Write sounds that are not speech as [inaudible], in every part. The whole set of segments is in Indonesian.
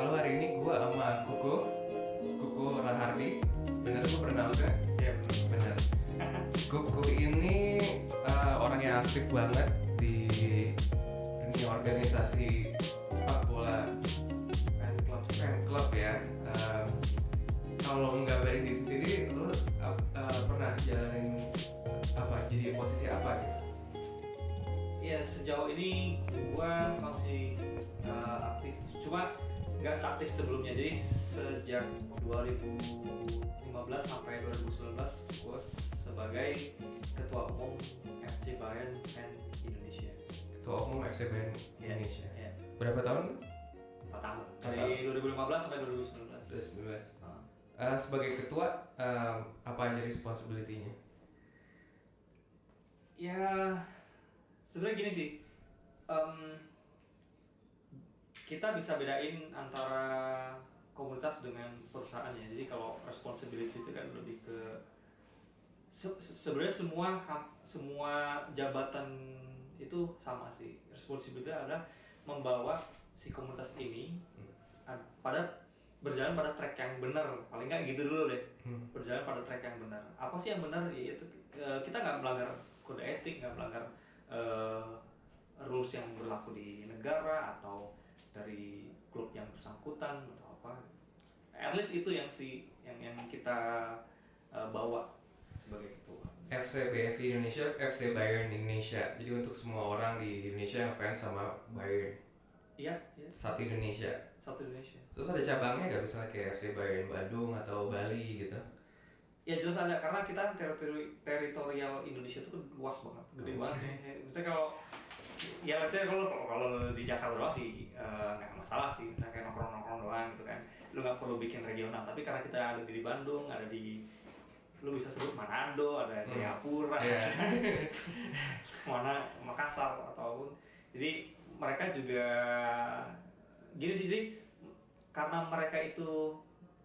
Kalau hari ini gue sama Kuku, Kuku Rahardi, bener gue pernah kan? Iya Bener. [laughs] Kuku ini eh, orang yang aktif banget di dunia organisasi sepak bola fan club, fan club ya. Eh, kalau nggak balik di sendiri, lu ap- eh, pernah jalanin apa? Jadi posisi apa gitu? Ya sejauh ini gua masih uh, aktif, cuma nggak seaktif sebelumnya. Jadi sejak 2015 sampai 2019 gua sebagai ketua umum FC Bayern Fan Indonesia. Ketua Umum FC Bayern Ya, Indonesia. Ya, Berapa tahun? 4 tahun. Dari 2015 sampai 2019. Terus 12. Ah. Eh, sebagai ketua, eh, apa aja responsibility-nya? Ya sebenarnya gini sih, em, kita bisa bedain antara komunitas dengan perusahaannya. Jadi kalau responsibility itu kan lebih ke se- se- sebenarnya semua semua jabatan itu sama sih. Responsibility adalah membawa si komunitas ini Hmm. ad- pada berjalan pada track yang benar. Paling nggak gitu dulu deh Hmm. berjalan pada track yang benar. Apa sih yang benar? Yaitu kita nggak melanggar kode etik, nggak melanggar eh, rules yang berlaku di negara atau dari klub yang bersangkutan atau apa. At least itu yang si yang yang kita eh, bawa sebagai ketua. FC BFI Indonesia, FC Bayern Indonesia. Jadi untuk semua orang di Indonesia yang fans sama Bayern, Iya, iya. satu Indonesia. Satu Indonesia. Terus ada cabangnya nggak misalnya kayak FC Bayern Bandung atau Bali gitu? Ya jelas ada karena kita teritori teritorial Indonesia itu kan luas banget, gede banget. ya. Maksudnya kalau ya saya kalau kalau di Jakarta doang sih eh, nggak masalah sih, Misalnya kayak nongkrong nongkrong doang gitu kan. Lu nggak perlu bikin regional. Tapi karena kita ada di Bandung, ada di lu bisa sebut Manado, ada Hmm. Jayapura, Iya. [laughs] mana Makassar ataupun jadi mereka juga gini sih jadi karena mereka itu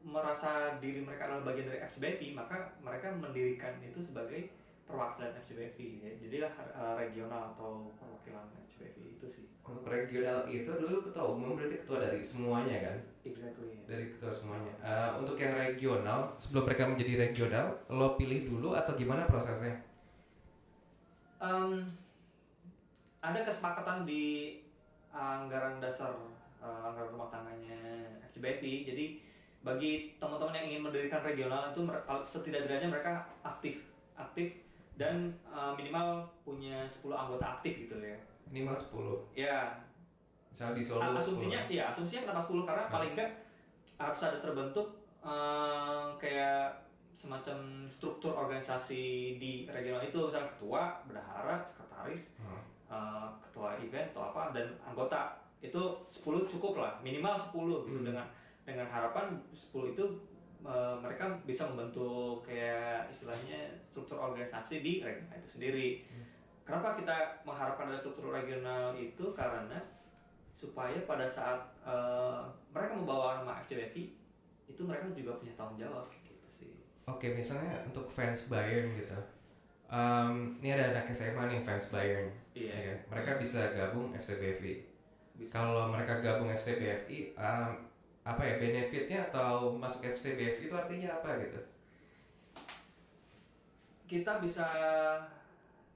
merasa diri mereka adalah bagian dari FCBFI maka mereka mendirikan itu sebagai perwakilan FCBFI ya. jadilah uh, regional atau perwakilan FCBFI itu sih Untuk regional itu dulu ketua umum berarti ketua dari semuanya kan? exactly ya. Dari ketua semuanya. Eh, untuk yang regional, sebelum mereka menjadi regional, lo pilih dulu atau gimana prosesnya? Em, ada kesepakatan di anggaran dasar uh, anggaran rumah tangganya FCBFI. Jadi bagi teman-teman yang ingin mendirikan regional itu setidak-tidaknya mereka aktif, aktif dan uh, minimal punya 10 anggota aktif gitu ya. Minimal 10. Ya, Misalnya di Solo 10. asumsinya iya, asumsinya kenapa 10 karena Hmm. paling enggak harus ada terbentuk eh, kayak semacam struktur organisasi di regional itu misalnya ketua, bendahara, sekretaris, Hmm. eh, ketua event atau apa dan anggota itu 10 cukup lah minimal 10 gitu Hmm. dengan dengan harapan 10 itu eh, mereka bisa membentuk kayak istilahnya struktur organisasi di regional itu sendiri. Hmm. Kenapa kita mengharapkan ada struktur regional itu karena supaya pada saat eh, mereka membawa nama FCBFI itu mereka juga punya tanggung jawab gitu sih. Oke, misalnya untuk fans Bayern gitu. Em, ini ada anak SMA nih fans Bayern. Iya. ya kan? Mereka bisa gabung FC BFI. Bisa. Kalau mereka gabung FC BFI, em, apa ya benefitnya atau masuk FC BFI itu artinya apa gitu? kita bisa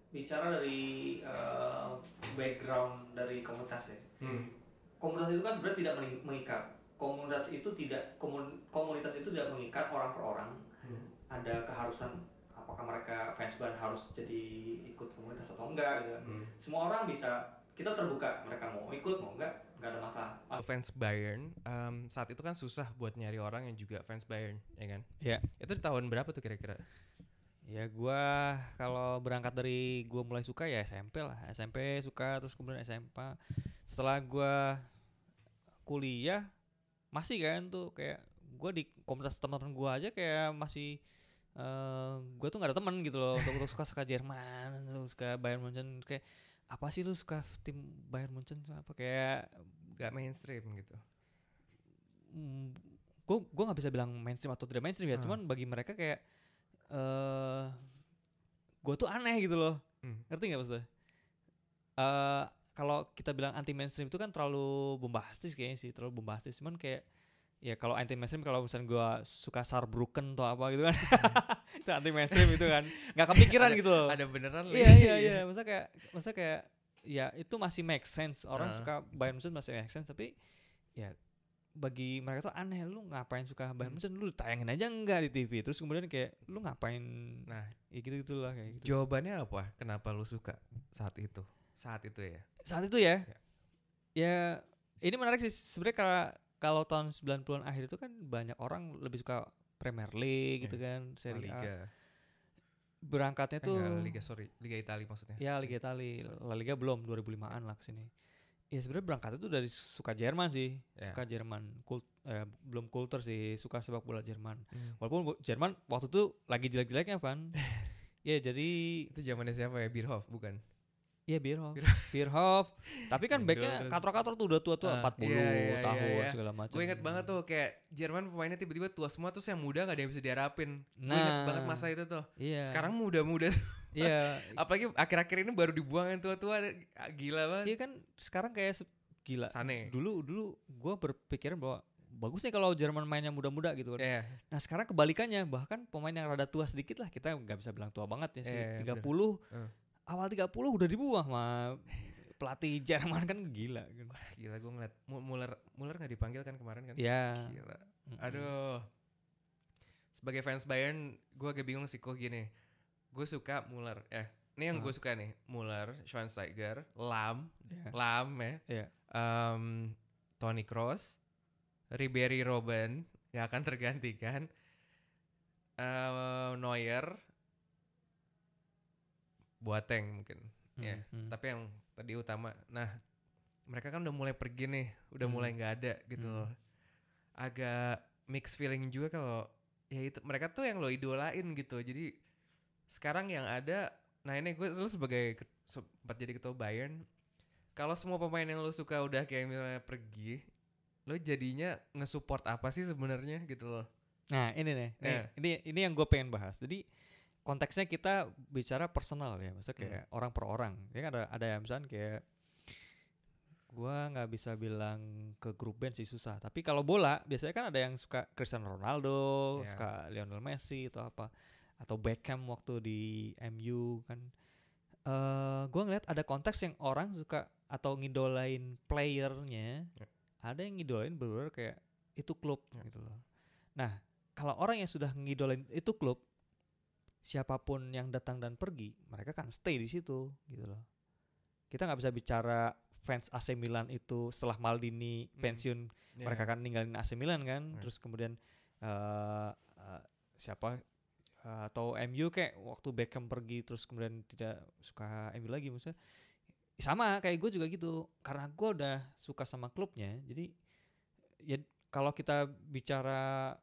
bicara dari eh, background dari komunitas ya. Hmm. Komunitas itu kan sebenarnya tidak mengikat. Komunitas itu tidak komun- komunitas itu tidak mengikat orang per orang. Hmm. Ada keharusan apakah mereka fans band harus jadi ikut komunitas atau enggak gitu. Hmm. Semua orang bisa kita terbuka mereka mau ikut mau enggak enggak ada masalah. Mas- Fans Bayern em, saat itu kan susah buat nyari orang yang juga fans Bayern, ya kan? Ya. Itu di tahun berapa tuh kira-kira? Ya gua kalau berangkat dari gua mulai suka ya SMP lah. SMP suka terus kemudian SMP. Setelah gua kuliah masih kan tuh kayak gua di komunitas teman-teman gua aja kayak masih eh gua tuh nggak ada teman gitu loh untuk, untuk suka suka Jerman, untuk suka Bayern Munchen kayak apa sih lu suka tim Bayern Munchen apa kayak Gak mainstream gitu. gue gue nggak bisa bilang mainstream atau tidak mainstream ya Hmm. cuman bagi mereka kayak eh gue tuh aneh gitu loh Hmm. ngerti nggak maksudnya Eh kalau kita bilang anti mainstream itu kan terlalu bombastis kayaknya sih, terlalu bombastis. Cuman kayak ya kalau anti mainstream kalau misalnya gua suka Saarbrücken atau apa gitu kan. [laughs] itu anti mainstream itu kan. nggak kepikiran Ada- gitu loh. Ada beneran Iya iya iya, [laughs] masa kayak masa kayak ya itu masih make sense. Orang Ah. suka Bayern Munchen masih make sense tapi ya bagi mereka tuh aneh lu ngapain suka Bayern Hmm. Munchen lu tayangin aja enggak di TV terus kemudian kayak lu ngapain Nah, ya gitu gitulah kayak gitu. jawabannya apa? Kenapa lu suka saat itu? Saat itu ya. Saat itu ya Ya. ya ini menarik sih sebenarnya kalau kalau tahun 90-an akhir itu kan banyak orang lebih suka Premier League gitu kan, La Serie A. Liga. Berangkatnya Eh, tuh enggak, Liga sorry, Liga Italia maksudnya. Ya Liga Itali, La Liga belum 2005-an lah ke sini. Ya sebenarnya berangkat itu dari suka Jerman sih, Ya. suka Jerman, kult, eh, belum kultur sih, suka sepak bola Jerman. Hmm. Walaupun Jerman waktu itu lagi jelek-jeleknya Van. [laughs] ya jadi Itu zamannya siapa ya? Bierhoff bukan? Ya Bierhoff, Bierhoff. Bierhoff. Tapi kan backnya. Katro-katro tuh udah tua-tua, Ah, 40 iya, iya, iya, tahun iya. segala macam. Gue inget banget tuh kayak Jerman pemainnya tiba-tiba tua semua terus yang muda gak ada yang bisa diharapin. Gue inget Nah. banget masa itu tuh. Iya. Sekarang muda-muda. iya, [laughs] Apalagi akhir-akhir ini baru dibuang yang tua-tua. Gila banget. iya kan sekarang kayak gila. Sane. Dulu dulu gua berpikiran bahwa bagus nih kalau Jerman mainnya muda-muda gitu kan. Iya. Nah sekarang kebalikannya bahkan pemain yang rada tua sedikit lah kita nggak bisa bilang tua banget ya sih Iya, 30 Heeh. Awal 30 udah dibuang sama pelatih Jerman kan gila kan. Gila gue ngeliat Mu- Muller Muller gak dipanggil kan kemarin kan? Ya. Gila. Aduh. Sebagai fans Bayern, gue agak bingung sih kok gini. Gue suka Muller. Eh, ini yang gue Ah. suka nih. Muller, Schweinsteiger, Lam, Ya. Lam ya. Iya. Em, Toni Kroos, Ribery Robben gak akan tergantikan. Eh, Neuer, Boateng mungkin. Ya, Mm, mm. Tapi yang tadi utama. Nah, mereka kan udah mulai pergi nih, udah Hmm. mulai nggak ada gitu Hmm. loh. Agak mix feeling juga kalau ya itu mereka tuh yang lo idolain gitu. Jadi sekarang yang ada, nah ini gue lu sebagai sempat jadi ketua Bayern, kalau semua pemain yang lo suka udah kayak misalnya pergi, lo jadinya nge-support apa sih sebenarnya gitu loh. Nah ini nih, nih, Iya. ini ini yang gue pengen bahas. Jadi konteksnya kita bicara personal ya, maksudnya Hmm. kayak orang per orang. Ya kan ada ada yang misalnya kayak gua nggak bisa bilang ke grup band sih susah. Tapi kalau bola biasanya kan ada yang suka Cristiano Ronaldo, Iya. suka Lionel Messi atau apa, atau Beckham waktu di MU kan. eh gua ngeliat ada konteks yang orang suka atau ngidolain playernya, Ya. ada yang ngidolain bener kayak itu klub Ya. gitu loh. Nah kalau orang yang sudah ngidolain itu klub, siapa pun yang datang dan pergi, mereka kan stay di situ gitu loh. Kita nggak bisa bicara fans AC Milan itu setelah Maldini Hmm. pensiun Ya. mereka kan ninggalin AC Milan kan, Ya. terus kemudian eh eh, siapa eh, atau MU kayak waktu Beckham pergi terus kemudian tidak suka MU lagi maksudnya sama kayak gue juga gitu karena gue udah suka sama klubnya jadi ya kalau kita bicara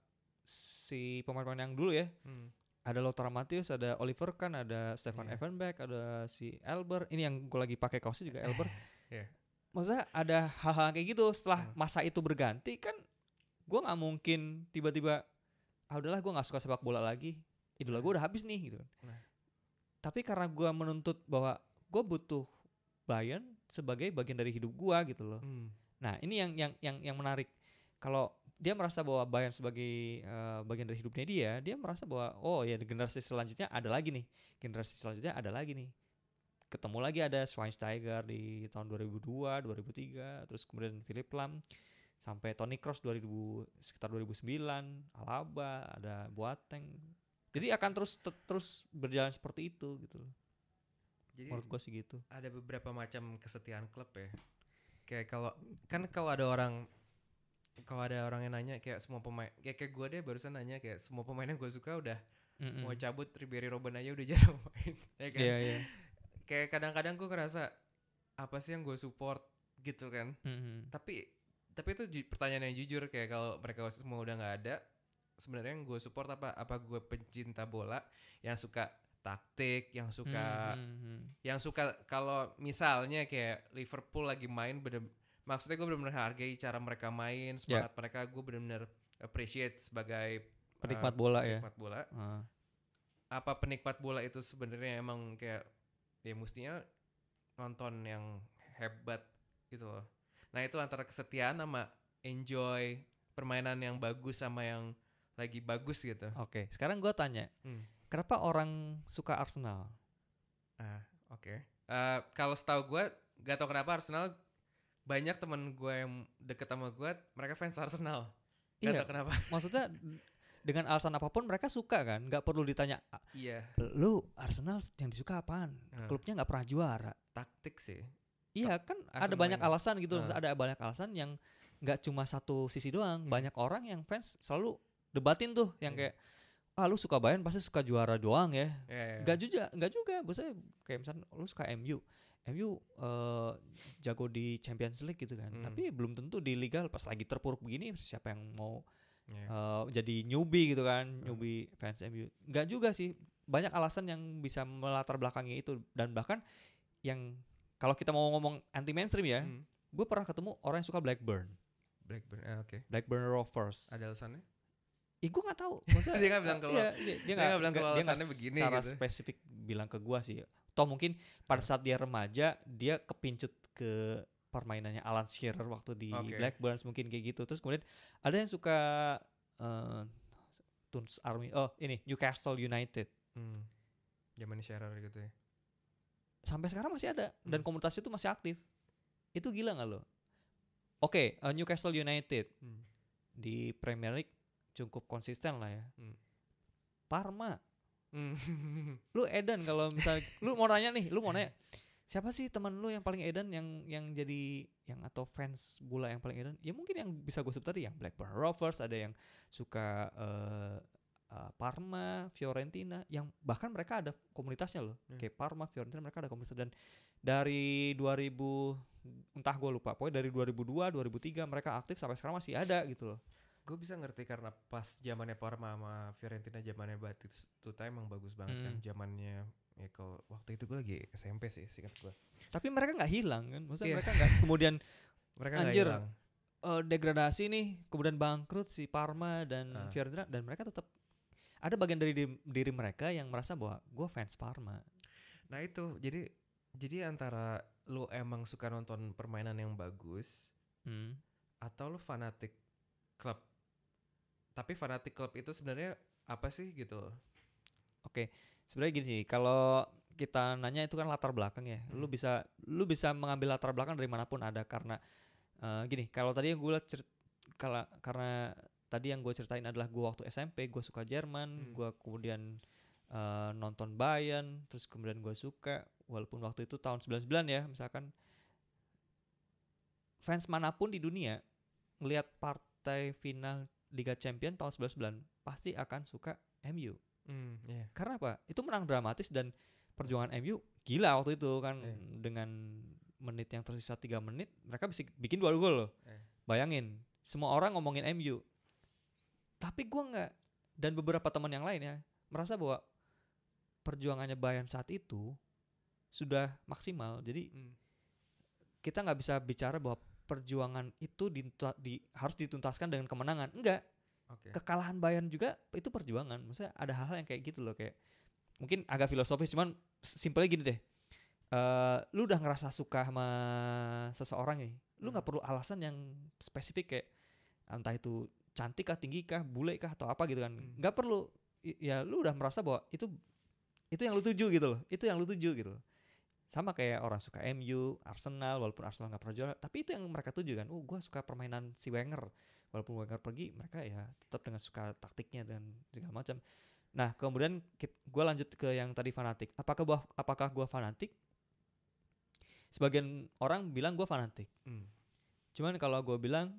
si pemain-pemain yang dulu ya Hmm. Ada Lothar Matthäus, ada Oliver Kahn, ada Stefan Iya. Effenberg, ada si Elber. Ini yang gue lagi pakai kaosnya juga Elber. [laughs] Iya. Maksudnya ada hal-hal kayak gitu setelah Hmm. masa itu berganti kan gue nggak mungkin tiba-tiba ah udahlah gue nggak suka sepak bola lagi. Idola gue udah habis nih gitu. Nah. Tapi karena gue menuntut bahwa gue butuh Bayern sebagai bagian dari hidup gue gitu loh. Hmm. Nah, ini yang yang yang yang menarik. Kalau dia merasa bahwa Bayern sebagai eh, bagian dari hidupnya dia, dia merasa bahwa oh ya generasi selanjutnya ada lagi nih. Generasi selanjutnya ada lagi nih. Ketemu lagi ada Schweinsteiger di tahun 2002, 2003, terus kemudian Philip Lam sampai Toni Kroos 2000 sekitar 2009, Alaba, ada Boateng. Jadi akan terus te- terus berjalan seperti itu gitu loh. Jadi Menurut gua sih gitu. ada beberapa macam kesetiaan klub ya. Kayak kalau kan kalau ada orang kalau ada orang yang nanya kayak semua pemain kayak kayak gue deh barusan nanya kayak semua pemain yang gue suka udah Mm-mm. mau cabut Ribery Robben aja udah [laughs] jarang main ya kan. Iya, iya. Kayak kadang-kadang gue ngerasa apa sih yang gue support gitu kan. Mm-mm. Tapi tapi itu pertanyaan yang jujur kayak kalau mereka semua udah nggak ada sebenarnya yang gue support apa apa gue pencinta bola yang suka taktik yang suka Mm-mm. yang suka kalau misalnya kayak Liverpool lagi main bener maksudnya gue bener-bener hargai cara mereka main semangat mereka gue bener-bener appreciate sebagai Penikmat uh, bola ya. penikmat bola Ah. apa penikmat bola itu sebenarnya emang kayak ya mestinya nonton yang hebat gitu loh. Nah itu antara kesetiaan sama enjoy permainan yang bagus sama yang lagi bagus gitu. Oke, sekarang gua tanya, Hmm. kenapa orang suka Arsenal? Ah oke. Eh, kalau setahu gue, gak tau kenapa Arsenal banyak temen gue yang deket sama gue, mereka fans Arsenal. Gak Iya. kenapa. [laughs] Maksudnya dengan alasan apa pun mereka suka kan, nggak perlu ditanya, "Ah, Iya, lu Arsenal yang disuka apaan? Hmm. Klubnya nggak pernah juara. taktik sih. Iya kan ada Arsenal banyak ini. alasan gitu, Ah. ada banyak alasan yang nggak cuma satu sisi doang. Hmm. Banyak orang yang fans selalu debatin tuh yang Iya. kayak ah lu suka Bayern pasti suka juara doang ya. Iya, iya. Nggak juga, nggak juga. Maksudnya kayak misalnya lu suka MU. MU eh, jago di Champions League gitu kan. Hmm. Tapi belum tentu di liga pas lagi terpuruk begini siapa yang mau Iya. eh, jadi newbie gitu kan, Hmm. newbie fans MU. Nggak juga sih. Banyak alasan yang bisa melatar belakangi itu dan bahkan yang kalau kita mau ngomong anti mainstream ya, Hmm. gue pernah ketemu orang yang suka Blackburn, Blackburn, ah, oke. Blackburn Rovers. Ada alasannya? Ih gue nggak tahu. [laughs] Maksudnya, Dia nggak bilang kalau- iya, dia, dia nggak bilang nggak alasannya begini secara gitu. spesifik bilang ke gua sih. Toh mungkin pada saat dia remaja dia kepincut ke permainannya Alan Shearer waktu di Oke. Blackburn mungkin kayak gitu. Terus kemudian ada yang suka eh Tuns Army. Oh ini Newcastle United. Hmm. Zaman Shearer gitu ya. Sampai sekarang masih ada dan Hmm. komunitasnya itu masih aktif. Itu gila nggak lo? Oke, eh, Newcastle United Hmm. di Premier League cukup konsisten lah ya. Hmm. Parma. [laughs] lu edan kalau misalnya lu mau nanya nih lu mau nanya siapa sih teman lu yang paling edan yang yang jadi yang atau fans bola yang paling edan ya mungkin yang bisa gue sebut tadi yang Blackburn Rovers ada yang suka eh, eh, Parma Fiorentina yang bahkan mereka ada komunitasnya loh. Hmm. kayak Parma Fiorentina mereka ada komunitas. Dan dari 2000 entah gue lupa pokoknya dari 2002 2003 mereka aktif sampai sekarang masih ada gitu loh gue bisa ngerti karena pas zamannya Parma sama Fiorentina zamannya Batistuta emang bagus banget kan Hmm. zamannya ya kalau waktu itu gue lagi SMP sih singkat gue tapi mereka nggak hilang kan maksudnya Iya. mereka nggak [laughs] kemudian mereka Anjir. hilang eh, degradasi nih, kemudian bangkrut si Parma dan Ah. Fiorentina dan mereka tetap ada bagian dari diri, diri mereka yang merasa bahwa gue fans Parma. nah itu jadi jadi antara lu emang suka nonton permainan yang bagus Hmm. atau lu fanatik klub tapi fanatik klub itu sebenarnya apa sih gitu loh Oke, sebenarnya gini sih, kalau kita nanya itu kan latar belakang ya, lu Hmm. bisa lu bisa mengambil latar belakang dari mana pun ada karena eh, gini, kalau tadi yang gue kalau karena tadi yang gue ceritain adalah gue waktu SMP gue suka Jerman, Hmm. gue kemudian eh, nonton Bayern, terus kemudian gue suka walaupun waktu itu tahun 99 ya, misalkan fans mana pun di dunia ngelihat partai final Liga Champion tahun 99 pasti akan suka MU. hmm iya Karena apa? Itu menang dramatis dan perjuangan MU gila waktu itu kan Iya. dengan menit yang tersisa 3 menit mereka bisa bikin dua gol loh. Iya. Bayangin, semua orang ngomongin MU. Tapi gua nggak dan beberapa teman yang lainnya merasa bahwa perjuangannya Bayern saat itu sudah maksimal. Jadi Hmm. kita nggak bisa bicara bahwa perjuangan itu dinta- di, harus dituntaskan dengan kemenangan. Enggak, oke kekalahan Bayern juga itu perjuangan. Maksudnya ada hal-hal yang kayak gitu loh kayak mungkin agak filosofis cuman simpelnya gini deh. eh lu udah ngerasa suka sama seseorang nih, lu nggak Hmm. perlu alasan yang spesifik kayak entah itu cantik kah, tinggi kah, bule kah atau apa gitu kan. Hmm. nggak perlu I- ya lu udah merasa bahwa itu itu yang lu tuju gitu loh. Itu yang lu tuju gitu loh. Sama kayak orang suka MU, Arsenal walaupun Arsenal nggak pernah juara, tapi itu yang mereka tuju kan. Oh, gua suka permainan si Wenger. Walaupun Wenger pergi mereka ya tetap dengan suka taktiknya dan segala macam. Nah kemudian gue lanjut ke yang tadi fanatik. Apakah gua apakah gue fanatik? Sebagian orang bilang gue fanatik. Hmm. cuman kalau gue bilang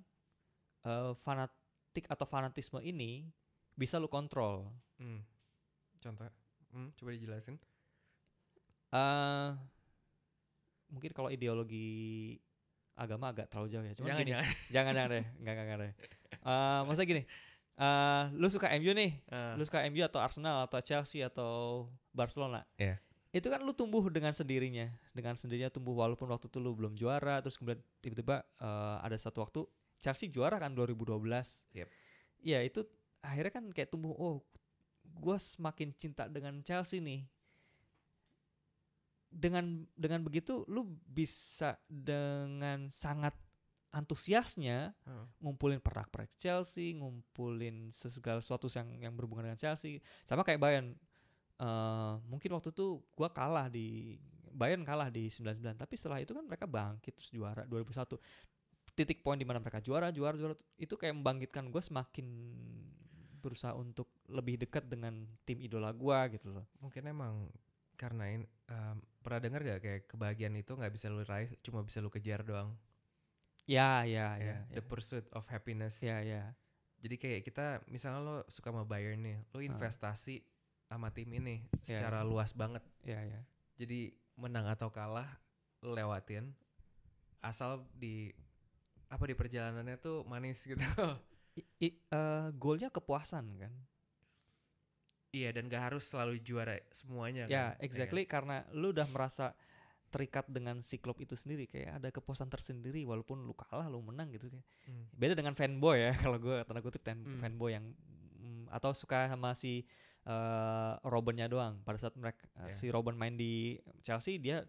eh, fanatik atau fanatisme ini bisa lu kontrol. Hmm. contoh hmm, coba dijelasin. Eh mungkin kalau ideologi agama agak terlalu jauh ya. Cuman jangan gini, jangan. [laughs] jangan jangan deh. Enggak enggak, enggak deh. Eh maksudnya gini eh lu suka MU nih Ah, lu suka MU atau Arsenal atau Chelsea atau Barcelona? Iya. itu kan lu tumbuh dengan sendirinya dengan sendirinya tumbuh walaupun waktu itu lu belum juara terus kemudian tiba-tiba eh, ada satu waktu Chelsea juara kan 2012 Yep. Iya itu akhirnya kan kayak tumbuh oh gue semakin cinta dengan Chelsea nih dengan dengan begitu lu bisa dengan sangat antusiasnya Hmm. ngumpulin pernak-pernik Chelsea, ngumpulin segala sesuatu yang yang berhubungan dengan Chelsea. Sama kayak Bayern. eh mungkin waktu itu gua kalah di Bayern kalah di 99, tapi setelah itu kan mereka bangkit terus juara 2001. Titik poin di mana mereka juara, juara, juara itu kayak membangkitkan gue semakin berusaha untuk lebih dekat dengan tim idola gua gitu loh. Mungkin emang karena ini em, pernah dengar gak kayak kebahagiaan itu nggak bisa lu raih, cuma bisa lu kejar doang. Ya, ya, Ya, ya. the pursuit of happiness. Ya, ya. Jadi kayak kita misalnya lo suka sama Bayern nih, lo investasi sama tim ini Ya, secara luas banget. Ya, ya. Jadi menang atau kalah lo lewatin asal di apa di perjalanannya tuh manis gitu. I- i- eh, golnya kepuasan kan. Iya dan gak harus selalu juara semuanya Ya, kan. exactly karena lu udah merasa terikat dengan si klub itu sendiri kayak ada kepuasan tersendiri walaupun lu kalah lu menang gitu kayak. Hmm. Beda dengan fanboy ya [laughs] kalau gue tanda kutip fan- Hmm. fanboy yang mm, atau suka sama si eh Robbennya doang. Pada saat mereka eh, Ya. si Robben main di Chelsea dia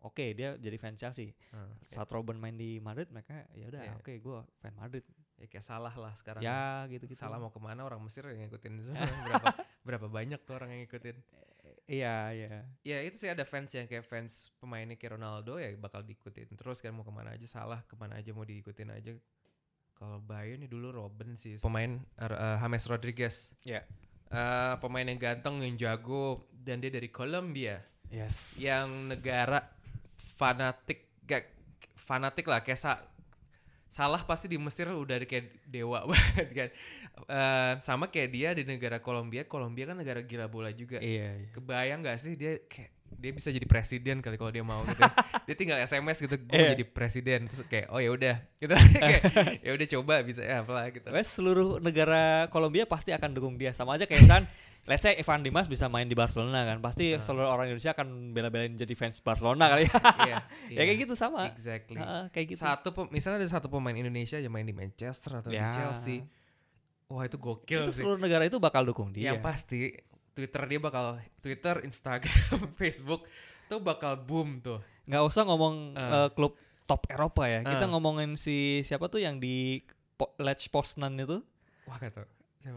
oke dia jadi fan Chelsea. Ah, Saat Robben main di Madrid mereka ya udah Ya. oke gue fan Madrid. ya kayak salah lah sekarang. Ya gitu-gitu. Salah mau ke mana orang Mesir yang ngikutin semua [laughs] berapa berapa banyak tuh orang yang ngikutin. Iya, iya. Ya itu sih ada fans yang kayak fans pemainnya kayak Ronaldo ya bakal diikutin terus kan mau ke mana aja salah ke mana aja mau diikutin aja. Kalau Bayern nih dulu Robben sih pemain eh, James Rodriguez. Ya. Eh, pemain yang ganteng yang jago dan dia dari Kolombia Yes. yang negara fanatik gak fanatik lah kayak sa- salah pasti di Mesir udah kayak dewa [laughs] banget kan Eh, sama kayak dia di negara Kolombia Kolombia kan negara gila bola juga Iya, iya. kebayang gak sih dia kayak dia bisa jadi presiden kali kalau dia mau gitu [laughs] dia tinggal SMS gitu gue Iya. jadi presiden terus kayak oh ya udah [laughs] gitu kayak ya udah coba bisa ya apalah gitu Wes seluruh negara Kolombia pasti akan dukung dia. Sama aja kayak misalkan let's say Evan Dimas bisa main di Barcelona kan. Pasti Ah. seluruh orang Indonesia akan bela-belain jadi fans Barcelona kali ya. [laughs] iya, ya kayak gitu sama. exactly Ah, kayak gitu. satu misalnya ada satu pemain Indonesia yang main di Manchester atau Ya. di Chelsea wah itu gokil itu sih seluruh negara itu bakal dukung dia. yang pasti Twitter dia bakal Twitter Instagram [laughs] Facebook tuh bakal boom tuh nggak usah ngomong Ah. eh, klub top Eropa ya. Kita Ah. ngomongin si siapa tuh yang di po Lech Poznan itu wah gak siapa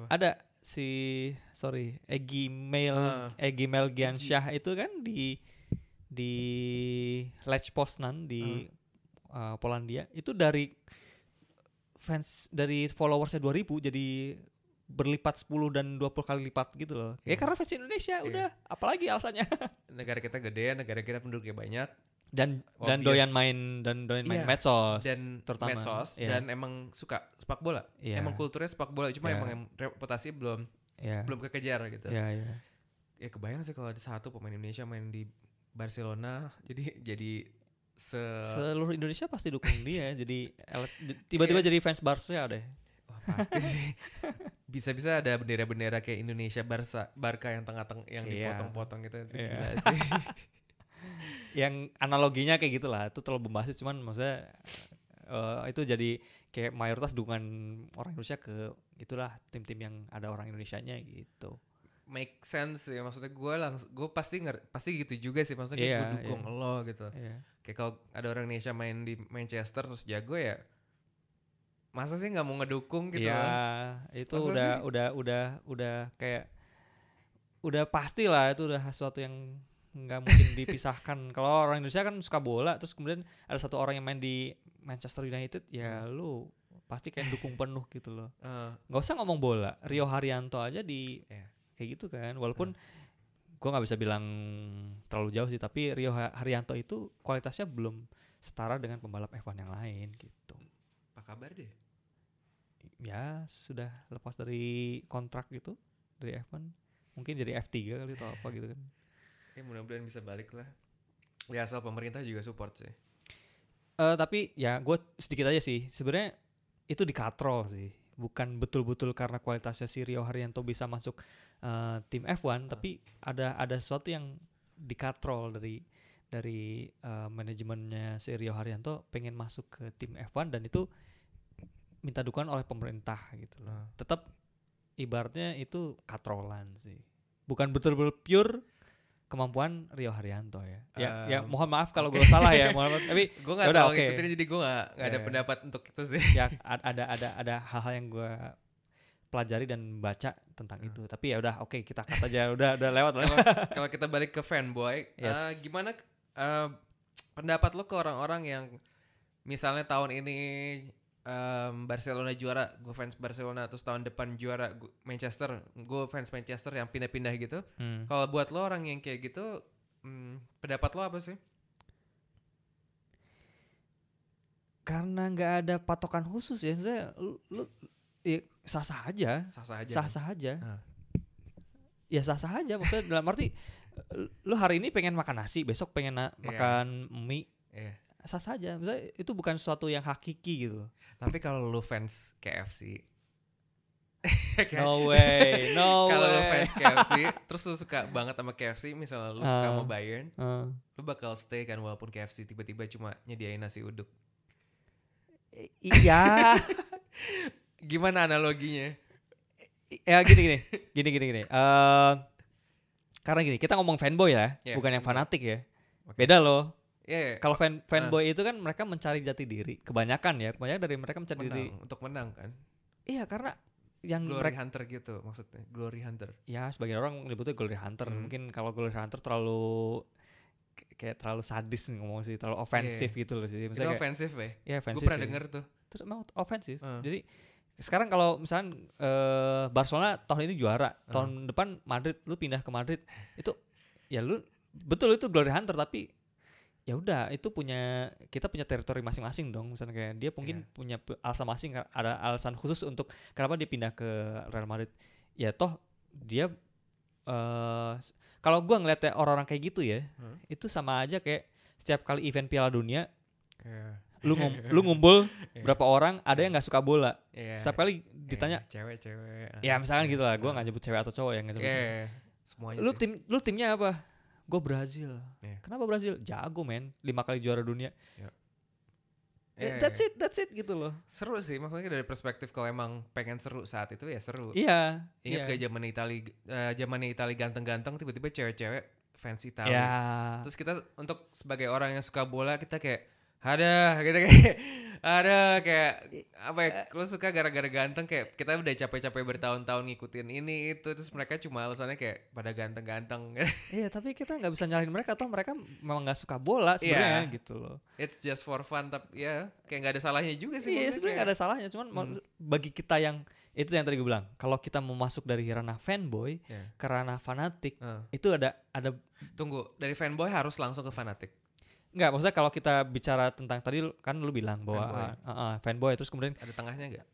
ada si sorry Egi Mail Ah. Egi Melgiansyah itu kan di di Lech Poznan di uh, Polandia itu dari fans dari followersnya 2000 jadi berlipat 10 dan 20 kali lipat gitu loh. Ya Iya. karena fans Indonesia Iya. udah apalagi alasannya. [laughs] negara kita gede negara kita penduduknya banyak dan dan Obvious. doyan main dan doyan main Iya, medsos dan terutama medsos Iya. dan emang suka sepak bola Iya. emang kulturnya sepak bola cuma Iya. emang em- reputasi belum ya belum kekejar gitu ya ya ya kebayang sih kalau ada satu pemain Indonesia main di Barcelona [laughs] jadi jadi se seluruh Indonesia pasti dukung [laughs] dia jadi ele- tiba-tiba Iya. jadi fans Barca deh Wah, pasti sih bisa-bisa ada bendera-bendera kayak Indonesia Barca Barca yang tengah-tengah yang Iya. dipotong-potong gitu itu Iya. gila [laughs] sih yang analoginya kayak gitulah itu terlalu bombastis cuman maksudnya eh, itu jadi kayak mayoritas dukungan orang Indonesia ke itulah tim-tim yang ada orang Indonesianya gitu make sense ya maksudnya gue langsung gue pasti nger pasti gitu juga sih maksudnya kayak Iya, gue dukung lo gitu Iya. kayak kalau ada orang Indonesia main di Manchester terus jago ya masa sih nggak mau ngedukung gitu Iya, kan? itu Masa udah sih? udah udah udah kayak udah pasti lah itu udah sesuatu yang nggak mungkin [laughs] dipisahkan. Kalau orang Indonesia kan suka bola, terus kemudian ada satu orang yang main di Manchester United, ya lu pasti kayak dukung penuh gitu loh. [laughs] Eh, Nggak usah ngomong bola, Rio Haryanto aja di Iya. Kayak gitu kan. Walaupun gua nggak bisa bilang terlalu jauh sih, tapi Rio Ha- Haryanto itu kualitasnya belum setara dengan pembalap F1 yang lain gitu. apa kabar deh ya sudah lepas dari kontrak gitu dari F1 mungkin jadi F3 kali atau apa gitu kan. [laughs] Ya mudah-mudahan bisa balik lah. Ya asal pemerintah juga support sih. Eh tapi ya gue sedikit aja sih. Sebenarnya itu dikatrol sih bukan betul-betul karena kualitasnya si Rio Haryanto bisa masuk eh, tim F1 tapi ada ada sesuatu yang dikatrol dari dari eh, manajemennya si Rio Haryanto pengen masuk ke tim F1 dan itu minta dukungan oleh pemerintah gitu loh Ah. tetap ibaratnya itu katrolan sih bukan betul-betul pure kemampuan Rio Haryanto ya. Ya, ya Em, mohon maaf kalau gue salah ya, mohon maaf. Tapi [laughs] gue nggak Yaudah, terlalu oke. ngikutin jadi gue nggak nggak ada Iya. pendapat untuk itu sih ya [laughs] ada ada ada hal-hal yang gue pelajari dan baca tentang Hmm. itu. Tapi ya udah oke kita kata aja udah udah lewat lah. kalau [laughs] kita balik ke fanboy Yes. eh, gimana eh, pendapat lo ke orang-orang yang misalnya tahun ini em, Barcelona juara gue fans Barcelona terus tahun depan juara gua- Manchester gue fans Manchester yang pindah-pindah gitu Hmm. kalau buat lo orang yang kayak gitu hmm, pendapat lo apa sih Karena nggak ada patokan khusus ya, maksudnya lu, lu ya, sah-sah aja, sah-sah aja kan? sah-sah aja. Ah. Ya sah-sah aja maksudnya dalam arti lu hari ini pengen makan nasi, besok pengen na- Iya. makan mie, Iya. Sah saja. Maksudnya itu bukan sesuatu yang hakiki gitu. tapi kalau lo fans KFC [laughs] No way, no [laughs] kalau way. fans KFC terus lo suka banget sama KFC misalnya lo suka Ah. sama Bayern Eh, lo bakal stay kan walaupun KFC tiba-tiba cuma nyediain nasi uduk i- iya. [laughs] gimana analoginya ya gini gini, gini gini gini. Eh, karena gini, kita ngomong fanboy ya, Iya, bukan yang fanatik ya. Oke. Beda loh. Ya Kalau fan fanboy itu kan mereka mencari jati diri. Kebanyakan ya, kebanyakan dari mereka mencari diri. menang untuk menang kan Iya, karena yang glory mereka hunter gitu maksudnya glory hunter ya sebagian orang menyebutnya glory hunter. Hmm. Mungkin kalau glory hunter terlalu kayak terlalu sadis ngomong sih, terlalu ofensif gitu loh sih. itu Misalnya kayak, ofensif ya ya gue ofensif. pernah sih. denger tuh Terus emang ofensif. Ah. Jadi sekarang kalau misalnya eh, Barcelona tahun ini juara, Ah. tahun depan Madrid lu pindah ke Madrid, itu ya lu betul itu glory hunter tapi ya udah itu punya kita punya teritori masing-masing dong misalnya kayak dia mungkin Iya. punya alasan masing ada alasan khusus untuk kenapa dia pindah ke Real Madrid ya toh dia eh s- kalau gua ngeliatnya orang-orang kayak gitu ya Hmm. itu sama aja kayak setiap kali event Piala Dunia Iya. lu ngum, [laughs] lu ngumpul Iya. berapa orang ada yang nggak suka bola Iya. setiap kali Iya, ditanya cewek-cewek ya misalkan gitu lah gue Ah. nggak nyebut cewek atau cowok yang nggak nyebut Iya, cewek. iya, semuanya lu sih. tim lu timnya apa gue Brazil. Iya. kenapa Brazil? Jago men. Lima kali juara dunia. Iya, Eh, that's it that's it gitu loh. Seru sih maksudnya dari perspektif kalau emang pengen seru saat itu ya seru. Iya ingat iya. ke zaman Itali eh, zaman Itali ganteng-ganteng tiba-tiba cewek-cewek fans Itali. Ya terus kita untuk sebagai orang yang suka bola kita kayak ada gitu kayak [laughs] ada kayak apa ya lu suka gara-gara ganteng kayak kita udah capek-capek bertahun-tahun ngikutin ini itu terus mereka cuma alasannya kayak pada ganteng-ganteng. [laughs] Iya tapi kita nggak bisa nyalahin mereka atau mereka memang nggak suka bola sebenarnya Iya. gitu loh. It's just for fun tapi ya kayak nggak ada salahnya juga sih iya sebenarnya nggak ada salahnya cuman Hmm. bagi kita yang itu yang tadi gue bilang kalau kita mau masuk dari ranah fanboy Iya. ke ranah fanatik Eh, itu ada ada tunggu dari fanboy harus langsung ke fanatik Enggak, maksudnya kalau kita bicara tentang tadi kan lu bilang bahwa Fanboy. ah, ah, fanboy terus kemudian ada tengahnya nggak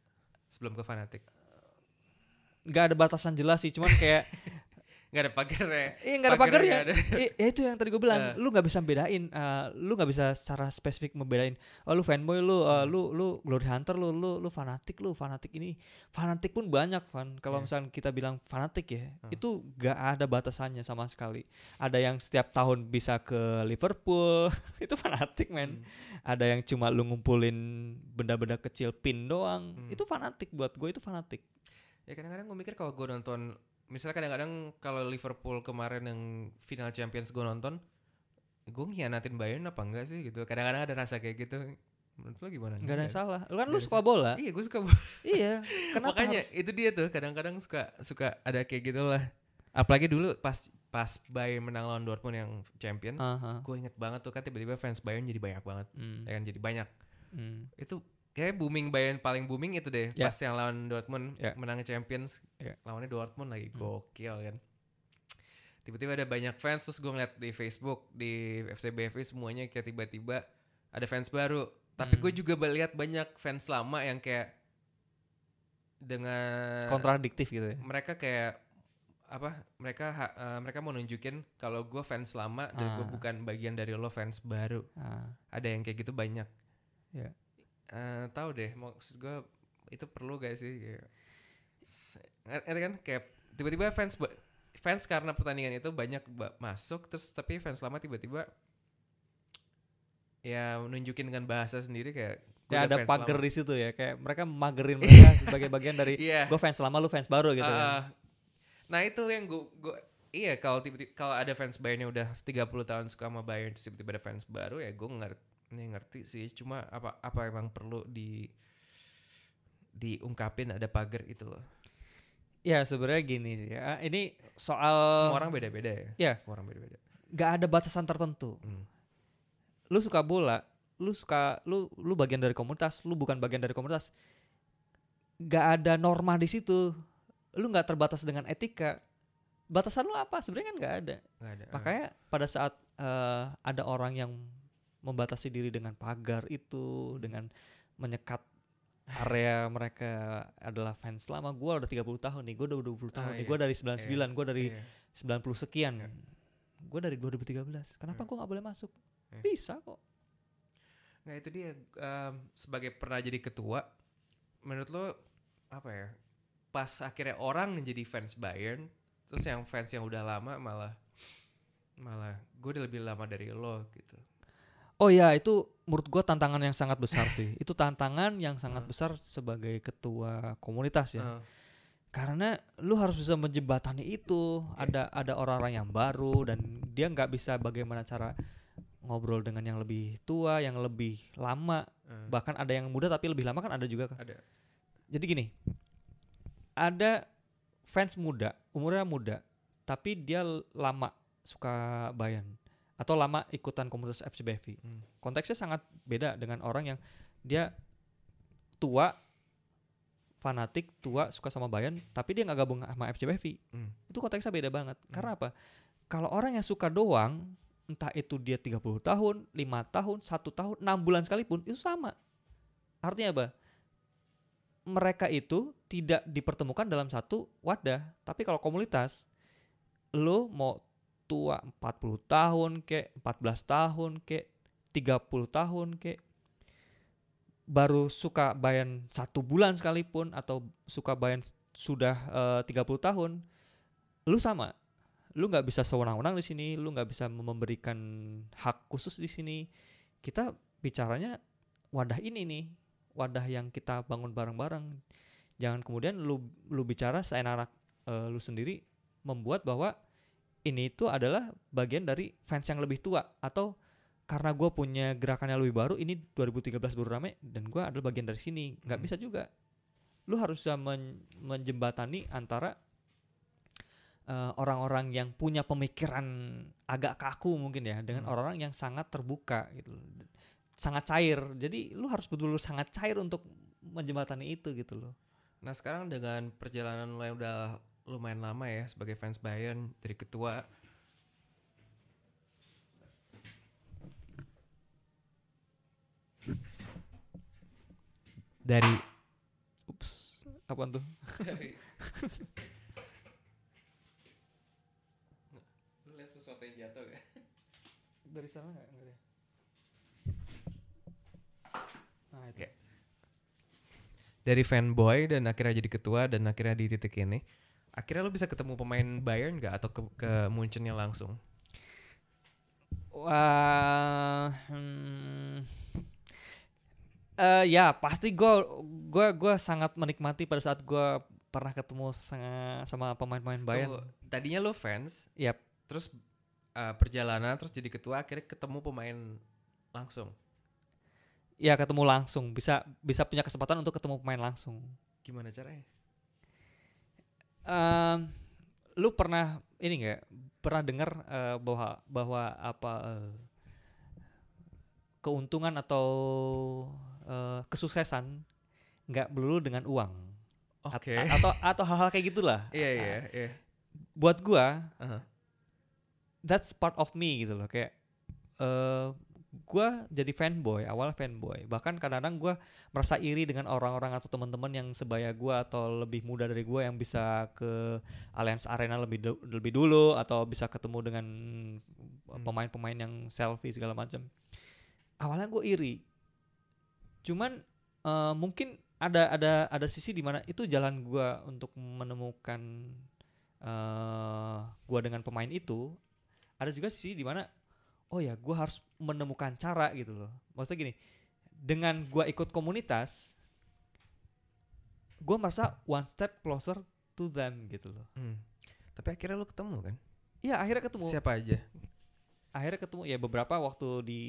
sebelum ke fanatik nggak ada batasan jelas sih, cuman kayak [laughs] nggak ada pagarnya iya nggak ada Pagernya ada. Eh, ya itu yang tadi gue bilang, Eh. lu nggak bisa bedain, eh, lu nggak bisa secara spesifik membedain. Oh lu fanboy, lu, Hmm. lu, lu glory hunter, lu, lu, lu fanatik, lu fanatik ini, fanatik pun banyak fan. Kalau Iya. misalnya kita bilang fanatik ya, Hmm. itu nggak ada batasannya sama sekali. Ada yang setiap tahun bisa ke Liverpool, [laughs] itu fanatik men. Hmm. ada yang cuma lu ngumpulin benda-benda kecil pin doang Hmm. itu fanatik buat gue itu fanatik ya kadang-kadang gue mikir kalau gue nonton misalnya kadang-kadang kalau Liverpool kemarin yang final Champions gue nonton gue ngianatin Bayern apa enggak sih gitu. Kadang-kadang ada rasa kayak gitu. Menurut lo gimana? Nggak ada yang salah. Lu kan lu ada suka bola. Iya gue suka [laughs] iya kenapa makanya harus- itu dia tuh. Kadang-kadang suka suka ada kayak gitu lah apalagi dulu pas pas Bayern menang lawan Dortmund yang champion Aha. gue inget banget tuh kan tiba-tiba fans Bayern jadi banyak banget. Hmm. ya kan? Jadi banyak. Hmm. itu kayak booming Bayern paling booming itu deh Ya. pas yang lawan Dortmund Ya. menang Champions Ya. lawannya Dortmund lagi Hmm. gokil kan tiba-tiba ada banyak fans terus gue ngeliat di Facebook di FCBFI semuanya kayak tiba-tiba ada fans baru tapi Hmm. gue juga lihat banyak fans lama yang kayak dengan kontradiktif gitu ya mereka kayak apa mereka ha- eh, mereka mau nunjukin kalau gue fans lama dan gue Ah. bukan bagian dari lo fans baru Ah. ada yang kayak gitu banyak Ya. Eh, tahu deh maksud gue itu perlu gak sih ngerti kan kayak tiba-tiba fans fans karena pertandingan itu banyak ba- masuk terus tapi fans lama tiba-tiba ya nunjukin dengan bahasa sendiri kayak ya ada pagar lama. di situ ya kayak mereka magerin [laughs] mereka sebagai bagian dari iya gue fans lama lu fans baru gitu kan. ah. nah itu yang gue iya kalau tiba-tiba kalau ada fans Bayern yang udah 30 tahun suka sama Bayern tiba-tiba ada fans baru ya gue ngerti ngerti sih cuma apa apa emang perlu di diungkapin ada pagar itu loh Ya sebenarnya gini ya. Ini soal semua orang beda-beda ya Iya. semua orang beda-beda nggak ada batasan tertentu. Hmm. Lu suka bola, lu suka lu lu bagian dari komunitas, lu bukan bagian dari komunitas. Nggak ada norma di situ. Lu nggak terbatas dengan etika. Batasan lu apa? Sebenarnya kan nggak ada. nggak ada Makanya pada saat eh, ada orang yang membatasi diri dengan pagar itu, dengan menyekat area mereka adalah fans lama. Gua udah 30 tahun nih, gua udah 20 tahun Ah, nih. iya. Gua dari 99, gua dari Iya. 90 sekian. Iya. Gue dari 2013. Kenapa Iya. gua nggak boleh masuk? Iya. Bisa kok. Nah itu dia em, sebagai pernah jadi ketua, menurut lo apa ya? Pas akhirnya orang menjadi fans Bayern, terus yang fans yang udah lama malah malah gue udah lebih lama dari lo gitu. Oh ya, itu menurut gua tantangan yang sangat besar sih. Itu tantangan yang sangat Ah. besar sebagai ketua komunitas ya. Eh, Karena lu harus bisa menjembatani itu. Iya. Ada ada orang-orang yang baru dan dia nggak bisa bagaimana cara ngobrol dengan yang lebih tua, yang lebih lama. eh, Bahkan ada yang muda tapi lebih lama kan ada juga kan. ada. Jadi gini, ada fans muda, umurnya muda, tapi dia lama suka Bayern atau lama ikutan komunitas FC BFI. Hmm. Konteksnya sangat beda dengan orang yang dia tua, fanatik, tua, suka sama Bayern, tapi dia nggak gabung sama FC BFI. Hmm. Itu konteksnya beda banget. Hmm. Karena apa? Kalau orang yang suka doang, entah itu dia 30 tahun, lima tahun, satu tahun, enam bulan sekalipun, itu sama. Artinya apa? Mereka itu tidak dipertemukan dalam satu wadah. Tapi kalau komunitas, lo mau tua 40 tahun kek, 14 tahun kek, 30 tahun kek, baru suka Bayern satu bulan sekalipun atau suka Bayern sudah eh, 30 tahun, lu sama. Lu nggak bisa sewenang-wenang di sini lu nggak bisa memberikan hak khusus di sini. Kita bicaranya wadah ini nih wadah yang kita bangun bareng-bareng. Jangan kemudian lu lu bicara seenak eh, lu sendiri membuat bahwa ini itu adalah bagian dari fans yang lebih tua atau karena gue punya gerakan yang lebih baru ini 2013 baru rame dan gue adalah bagian dari sini. Nggak Hmm. bisa juga. Lu harus bisa men- menjembatani antara eh, orang-orang yang punya pemikiran agak kaku mungkin ya dengan Hmm. orang-orang yang sangat terbuka gitu. Sangat cair. Jadi lu harus betul-betul sangat cair untuk menjembatani itu gitu loh. Nah sekarang dengan perjalanan lo yang udah lumayan lama ya sebagai fans Bayern dari ketua dari ups apa tuh [laughs] lihat sesuatu yang jatuh gak? dari sana nggak nggak deh. nah itu Oke. dari fanboy dan akhirnya jadi ketua dan akhirnya di titik ini akhirnya lo bisa ketemu pemain Bayern nggak atau ke, ke Munchennya langsung Wah, hmm, eh, ya pasti gue gua gua sangat menikmati pada saat gue pernah ketemu sa- sama pemain-pemain Bayern. Tunggu, tadinya lo fans Yap. terus uh, perjalanan terus jadi ketua akhirnya ketemu pemain langsung Ya ketemu langsung, bisa bisa punya kesempatan untuk ketemu pemain langsung. gimana caranya Em, lu pernah ini nggak? Pernah dengar eh, bahwa bahwa apa eh, keuntungan atau eh, kesuksesan nggak melulu dengan uang? Oke. a- atau atau hal-hal kayak gitulah. Iya iya iya. buat gua Aha. that's part of me gitu loh. Kayak eh gua jadi fanboy awal fanboy. Bahkan kadang-kadang gua merasa iri dengan orang-orang atau teman-teman yang sebaya gua atau lebih muda dari gua yang bisa ke Allianz Arena lebih du- lebih dulu atau bisa ketemu dengan Hmm. pemain-pemain yang selfie segala macam. Awalnya gue iri. Cuman eh, mungkin ada ada ada sisi di mana itu jalan gua untuk menemukan eh gua dengan pemain itu. Ada juga sisi di mana oh ya gua harus menemukan cara gitu loh maksudnya gini dengan gua ikut komunitas gua merasa one step closer to them gitu loh Hmm. tapi akhirnya lo ketemu kan Iya akhirnya ketemu. Siapa aja? Akhirnya ketemu ya beberapa waktu di.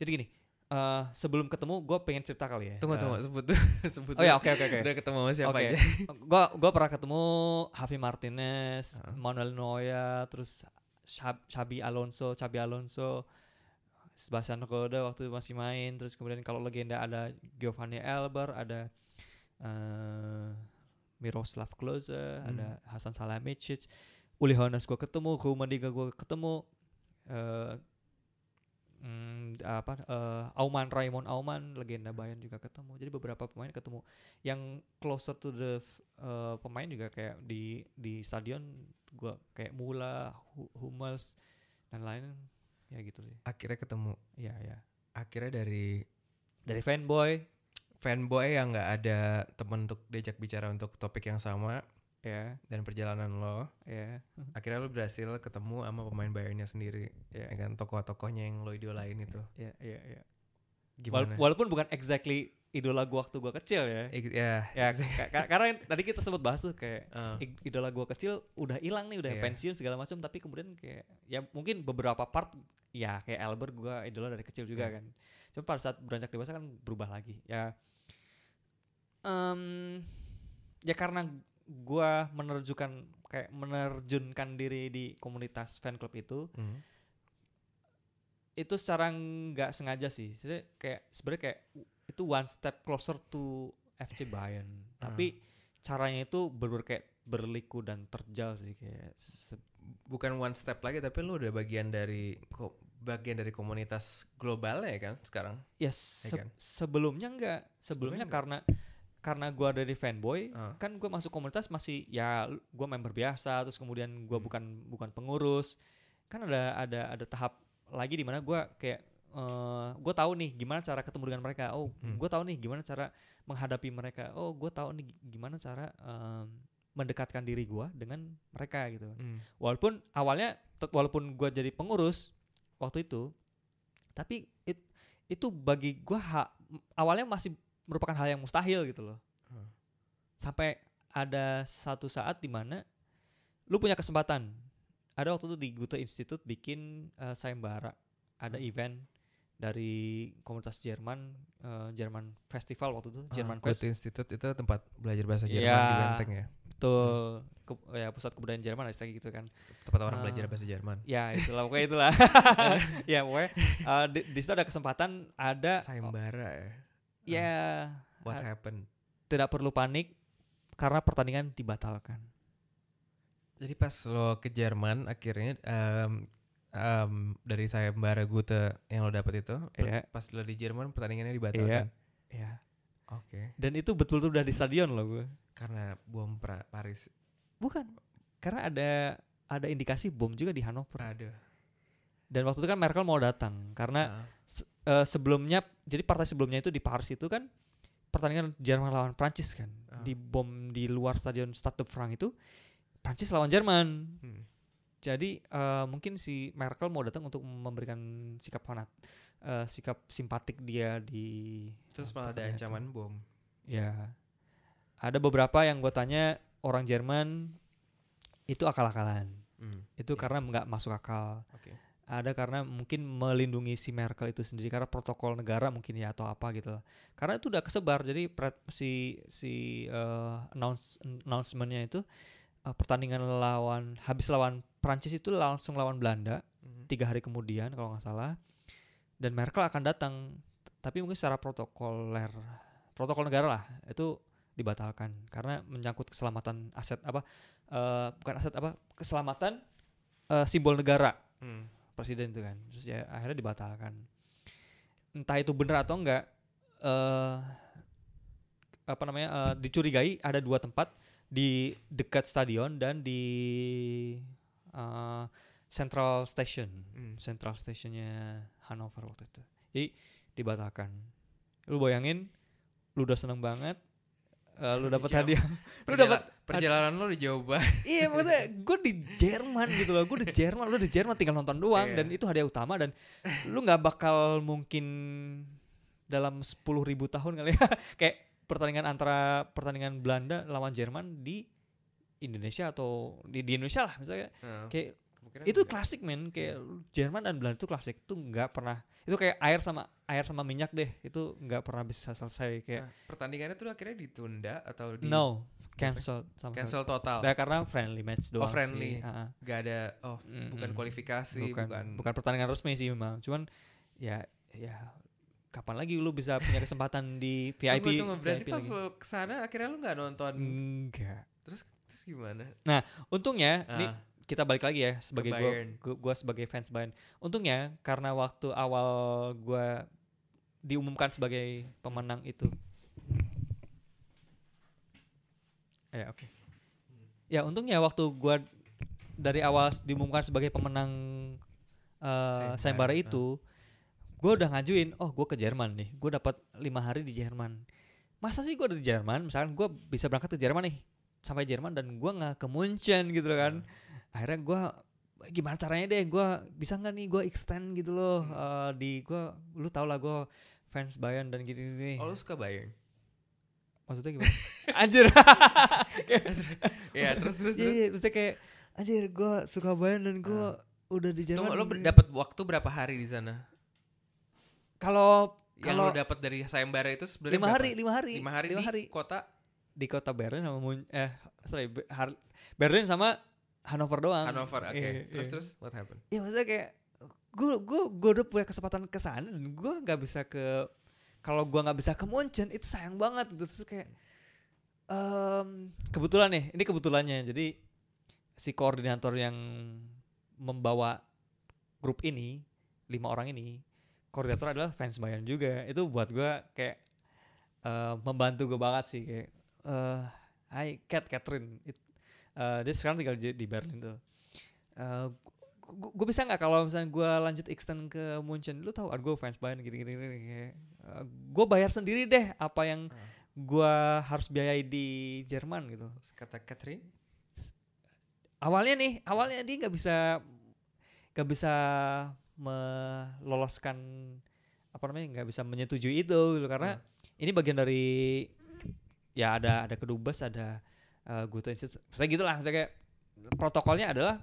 Jadi gini, eh sebelum ketemu gue pengen cerita kali ya. Tunggu Eh, tunggu sebut [laughs] sebut. Oh ya oke oke oke. Udah ketemu sama siapa Oke. aja? Gua gua pernah ketemu Javi Martinez, Heeh. Manuel Neuer, terus Xabi Alonso, Xabi Alonso, Sebastian Rode waktu masih main, terus kemudian kalau legenda ada Giovanni Elber, ada eh, Miroslav Klose, ada Hasan Salihamidzic, Uli Hoeneß gua ketemu, Rummenigge gua ketemu, eh mm, apa eh, Auman Raymond Auman legenda Bayern juga ketemu. Jadi beberapa pemain ketemu. Yang closer to the eh, pemain juga kayak di di stadion gua kayak Mula Hu- dan lain ya gitu sih. Akhirnya ketemu. ya ya Akhirnya dari dari fanboy. Fanboy yang nggak ada temen untuk diajak bicara untuk topik yang sama. Ya dan perjalanan lo, ya akhirnya lo berhasil ketemu sama pemain Bayernnya sendiri, ya ya kan tokoh-tokohnya yang lo idolain itu. ya ya, ya. Gimana? Wala- walaupun bukan exactly idola gua waktu gua kecil ya Ik- ya, ya ka- ka- karena tadi kita sempat bahas tuh kayak i- idola gua kecil udah hilang nih udah Iya. pensiun segala macam tapi kemudian kayak ya mungkin beberapa part ya kayak Albert gua idola dari kecil juga Iya. kan cuma pada saat beranjak dewasa kan berubah lagi ya em ya karena gua menerjukan kayak menerjunkan diri di komunitas fan club itu hmm. itu secara nggak sengaja sih sebenarnya kayak sebenarnya kayak itu one step closer to FC Bayern tapi caranya itu bener kayak berliku dan terjal sih kayak bukan one step lagi tapi lo udah bagian dari bagian dari komunitas global ya kan sekarang. ya se- kan? sebelumnya enggak Sebelumnya sebelumnya enggak? karena karena gua dari fanboy Ah. kan gua masuk komunitas masih ya gua member biasa terus kemudian gua Hmm. bukan bukan pengurus kan ada ada ada tahap lagi di mana gua kayak eh gue tahu nih gimana cara ketemu dengan mereka oh Hmm. gue tahu nih gimana cara menghadapi mereka oh gue tahu nih gi- gimana cara em, mendekatkan diri gua dengan mereka gitu Hmm. walaupun awalnya walaupun gua jadi pengurus waktu itu tapi it- itu bagi m- awalnya masih merupakan hal yang mustahil gitu loh Hmm. sampai ada satu saat di mana lu punya kesempatan ada waktu itu di Goethe Institute bikin eh, sayembara ada Hmm. event dari komunitas Jerman eh, Jerman Festival waktu itu Jerman Ah, Fest Goethe Institute itu tempat belajar bahasa Jerman Iya. di Benteng ya. betul Ke- ya pusat kebudayaan Jerman istilahnya gitu kan Tempat orang Ah. belajar bahasa Jerman. ya itulah pokoknya itulah [laughs] [laughs] ya pokoknya eh, di, di situ ada kesempatan ada Sayembara ya. ya What a- happened? tidak perlu panik karena pertandingan dibatalkan Jadi pas lo ke Jerman akhirnya em, em, dari sayembara Goethe yang lo dapet itu, per- Iya. pas lo di Jerman pertandingannya dibatalkan. ya Oke. dan itu betul-betul udah di stadion loh gue Karena bom pra Paris. bukan karena ada ada indikasi bom juga di Hanover Aduh. dan waktu itu kan Merkel mau datang karena Ah. eh, sebelumnya jadi partai sebelumnya itu di Paris itu kan pertandingan Jerman lawan Prancis kan Ah. di bom di luar stadion Stade de France itu Prancis lawan Jerman Hmm. Jadi eh, mungkin si Merkel mau datang untuk memberikan sikap fanat eh, sikap simpatik dia di Terus eh, malah ada pertandingan itu. ancaman bom. ya ada beberapa yang gue tanya orang Jerman itu akal-akalan Hmm. itu Iya. karena nggak masuk akal Oke. ada karena mungkin melindungi si Merkel itu sendiri karena protokol negara mungkin ya atau apa gitu lah. Karena itu udah kesebar jadi si si eh, announce announcementnya itu eh, pertandingan lawan habis lawan Prancis itu langsung lawan Belanda Mhm. tiga hari kemudian kalau nggak salah dan Merkel akan datang tapi mungkin secara protokoler protokol negara lah itu dibatalkan karena menyangkut keselamatan aset apa eh, bukan aset apa keselamatan eh, simbol negara Hmm. presiden itu kan terus ya akhirnya dibatalkan entah itu benar atau enggak eh apa namanya eh, dicurigai ada dua tempat di dekat stadion dan di eh, Central Station. Hmm. Central Stationnya Hanover waktu itu. Jadi dibatalkan. Lu bayangin lu udah seneng banget eh, lu dapat hadiah. [laughs] Lu dapat perjalanan lo udah jauh banget. iya maksudnya gue di Jerman gitu loh. Gue di Jerman lu di Jerman tinggal nonton doang Iya. dan itu hadiah utama dan lu nggak bakal mungkin dalam 10.000 ribu tahun kali ya. [laughs] Kayak pertandingan antara pertandingan Belanda lawan Jerman di Indonesia atau di, di Indonesia lah misalnya Heeh. kayak itu enggak. klasik men kayak Jerman dan Belanda itu klasik itu nggak pernah itu kayak air sama air sama minyak deh itu nggak pernah bisa selesai kayak Nah, pertandingannya tuh akhirnya ditunda atau di no cancel sama cancel total. Ya, karena friendly match doang friendly. sih. Ah. Gak ada oh bukan Mm-mm. kualifikasi, bukan, bukan, bukan pertandingan resmi sih memang cuman ya ya kapan lagi lu bisa punya kesempatan di VIP Tunggu, tunggu. Berarti VIP pas lagi? lu ke sana akhirnya lu nggak nonton. enggak Terus terus gimana? untungnya ini Ah, kita balik lagi ya sebagai gua, Bayern. gua, gua sebagai fans Bayern. Untungnya karena waktu awal gua diumumkan sebagai pemenang itu. Ya oke. Ya untungnya waktu gua dari awal diumumkan sebagai pemenang uh, sayembara ah. itu, gua udah ngajuin, oh gua ke Jerman nih, gua dapat lima hari di Jerman. Masa sih gua ada di Jerman, misalkan gua bisa berangkat ke Jerman nih, sampai Jerman dan gua nggak ke Munchen gitu kan akhirnya gue gimana caranya deh gue bisa nggak nih gue extend gitu loh Hmm. eh, di gue lu tau lah gue fans Bayern dan gini gini Oh lu suka Bayern? maksudnya gimana [laughs] anjir [laughs] ya terus terus iya terus. iya maksudnya kayak anjir gue suka Bayern dan gue udah di Jerman Tunggu, nih. dapat waktu berapa hari di sana? kalau Yang kalau lu dapat dari sayembara itu sebenarnya lima hari lima hari Lima hari lima di hari kota di kota Berlin sama Mun eh sorry Har- Berlin sama Hannover doang Hannover. Oke. Iya, Terus iya. terus what happened? Iya maksudnya kayak gue gue gue udah punya kesempatan ke sana dan gue nggak bisa ke kalau gue nggak bisa ke Munchen itu sayang banget gitu terus kayak em, kebetulan nih ini kebetulannya jadi si koordinator yang membawa grup ini lima orang ini koordinator adalah fans Bayern juga itu buat gue kayak eh, membantu gue banget sih kayak eh Hai Cat Catherine It- eh, dia sekarang tinggal di Berlin tuh. Gue bisa nggak kalau misalnya gue lanjut extend ke Munchen? Lu tahu gue fans Bayern gini gini, gini kayak gue bayar sendiri deh apa yang Ah. gue harus biayai di Jerman gitu. Kata Catherine, awalnya nih awalnya dia nggak bisa nggak bisa meloloskan apa namanya nggak bisa menyetujui itu gitu. Karena ini bagian dari ya ada ada kedubes ada uh, Goethe Institute. Saya gitulah saya kayak protokolnya adalah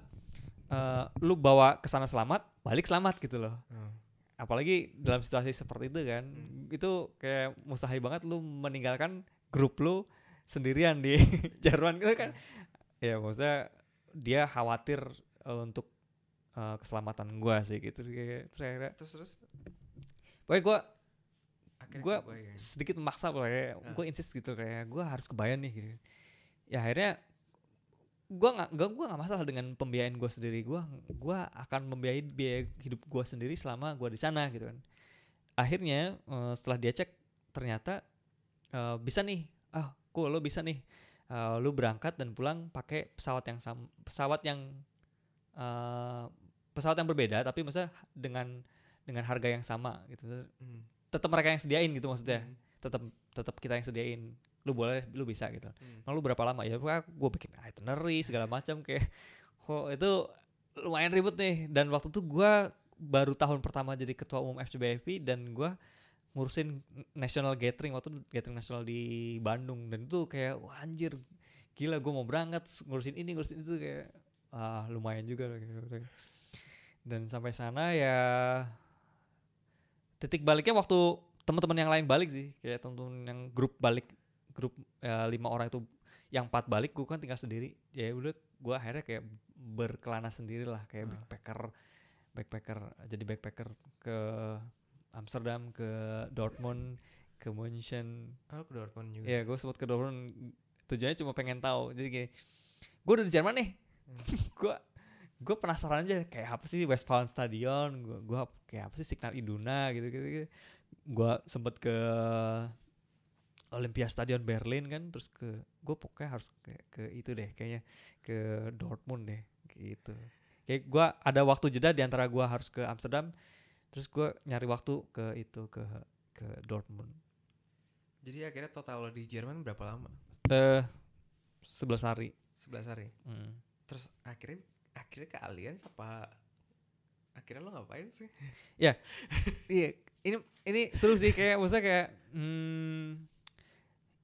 eh, lu bawa ke sana selamat balik selamat gitu loh. Oh. apalagi dalam situasi seperti itu kan Hmm. itu kayak mustahil banget lu meninggalkan grup lu sendirian di [laughs] Jerman gitu kan. Ya maksudnya dia khawatir eh, untuk eh, keselamatan gua sih gitu. Kayak terus akhirnya terus terus? Pokoknya gua Gua Bayern. sedikit memaksa kayak Ah. gue insist gitu kayak gue harus ke Bayern nih gitu ya akhirnya gue nggak gak gue nggak masalah dengan pembiayaan gue sendiri gue gua akan membiayai biaya hidup gue sendiri selama gue di sana gitu kan akhirnya eh, setelah dia cek ternyata eh, bisa nih ah cool lo bisa nih Eh, lu berangkat dan pulang pakai pesawat yang sam pesawat yang eh, pesawat yang berbeda tapi maksudnya dengan dengan harga yang sama gitu Hmm. Tetap mereka yang sediain gitu maksudnya. Hmm. tetap tetap kita yang sediain. Lu boleh lu bisa gitu. Hmm. Lu berapa lama? Ya gue bikin itinerary segala macam kayak kok itu lumayan ribet nih. Dan waktu itu gua baru tahun pertama jadi ketua umum FCBFI dan gua ngurusin national gathering. Waktu itu gathering nasional di Bandung. Dan itu kayak wah anjir gila gue mau berangkat ngurusin ini ngurusin itu kayak ah lumayan juga gitu. dan sampai sana ya titik baliknya waktu teman-teman yang lain balik sih kayak teman-teman yang grup balik grup eh, lima orang itu yang empat balik gue kan tinggal sendiri ya udah gue akhirnya kayak berkelana sendiri lah kayak Ah. backpacker backpacker jadi backpacker ke Amsterdam ke Dortmund ke München Oh, ke Dortmund juga. ya gue sempat ke Dortmund tujuannya cuma pengen tahu jadi gini gue udah di Jerman nih Hmm. [laughs] gue gue penasaran aja kayak apa sih Westfalen Stadion gue gua kayak apa sih Signal Iduna gitu gitu, gitu. gue sempet ke Olympia Stadion Berlin kan terus ke gue pokoknya harus ke, ke itu deh kayaknya ke Dortmund deh gitu kayak gue ada waktu jeda di antara gue harus ke Amsterdam terus gue nyari waktu ke itu ke ke Dortmund Jadi akhirnya total lo di Jerman berapa lama? eh 11 hari 11 hari. Hmm. Terus akhirnya akhirnya ke Allianz apa akhirnya lo ngapain sih? Iya, ini ini seru sih kayak maksudnya kayak hmm,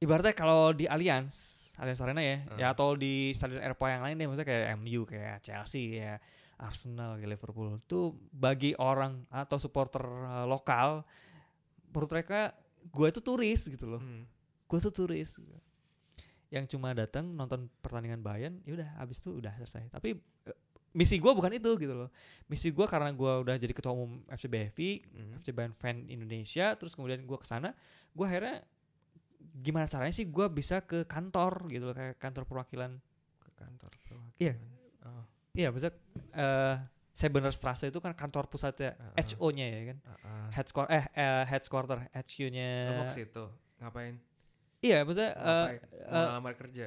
ibaratnya kalau di Allianz, Allianz Arena ya, ya Hmm. atau di stadion Eropa yang lain deh, maksudnya kayak MU, kayak Chelsea, ya Arsenal kayak Liverpool tuh bagi orang atau supporter uh, lokal menurut mereka gue itu turis gitu loh Hmm. gue tuh turis yang cuma datang nonton pertandingan Bayern ya udah habis itu udah selesai tapi misi gue bukan itu gitu loh misi gue karena gue udah jadi ketua umum FC BFI Hmm. FC Bayern fan Indonesia terus kemudian gue ke sana gue akhirnya gimana caranya sih gue bisa ke kantor gitu loh kayak kantor perwakilan Ke kantor perwakilan. Iya. Oh, iya maksudnya eh Strasse itu kan kantor pusatnya ah. HO-nya ya kan ah. headquarter eh, eh headquarter HQ-nya Lo mau ke situ ngapain? iya maksudnya eh, Ngapain? Eh, kerja.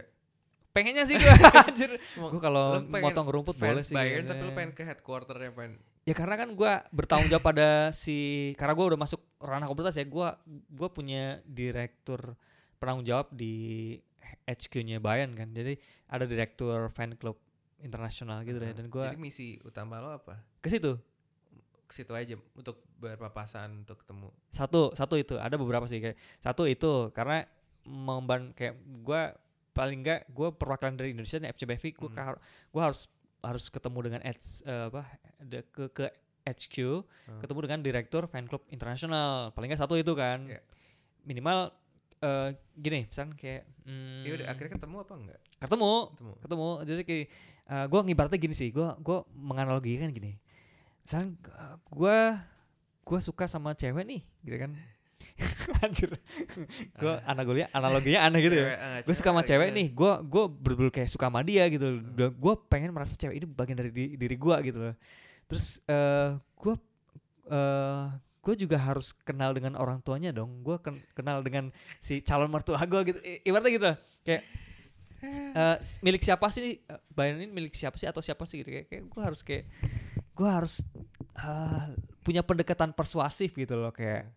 Pengennya sih gue [laughs] anjir. Gue kalau motong rumput boleh sih Bayern tapi lo pengen ke headquarternya pengen ya karena kan gue bertanggung jawab pada si karena gue udah masuk ranah komunitas ya gue gue punya direktur penanggung jawab di HQ-nya Bayern kan. Jadi ada direktur fan club internasional gitu deh. Ah, dan gue Jadi misi utama lo apa? ke situ. Ke situ aja untuk berpapasan untuk ketemu. satu satu itu. Ada beberapa sih kayak satu itu karena memban kayak gue paling enggak gue perwakilan dari Indonesia nih FC BFI gue Hmm. gue harus harus ketemu dengan H- eh, apa de- ke ke HQ Hmm. ketemu dengan direktur fan club internasional paling enggak satu itu kan Iya. minimal eh gini misalnya kayak hmm, Ya udah akhirnya ketemu apa enggak? ketemu Ketemu. ketemu jadi kayak eh, gue ngibaratnya gini sih gue gue menganalogikan gini misalnya gue gue suka sama cewek nih gitu kan [laughs] anjir. Gue analoginya analoginya aneh gitu ya. Cewek, ah, gue suka sama cewek cewek gitu. nih gue gue bener-bener kayak suka sama dia gitu. Gue pengen merasa cewek ini bagian dari di- diri gue gitu loh. Terus eh gue eh gue juga harus kenal dengan orang tuanya dong. Gue kenal dengan si calon mertua gue gitu. I- ibaratnya gitu loh. kayak eh, s- milik siapa sih eh, Bayern ini milik siapa sih atau siapa sih gitu. Kayak, kayak gue harus kayak gue harus eh, punya pendekatan persuasif gitu loh kayak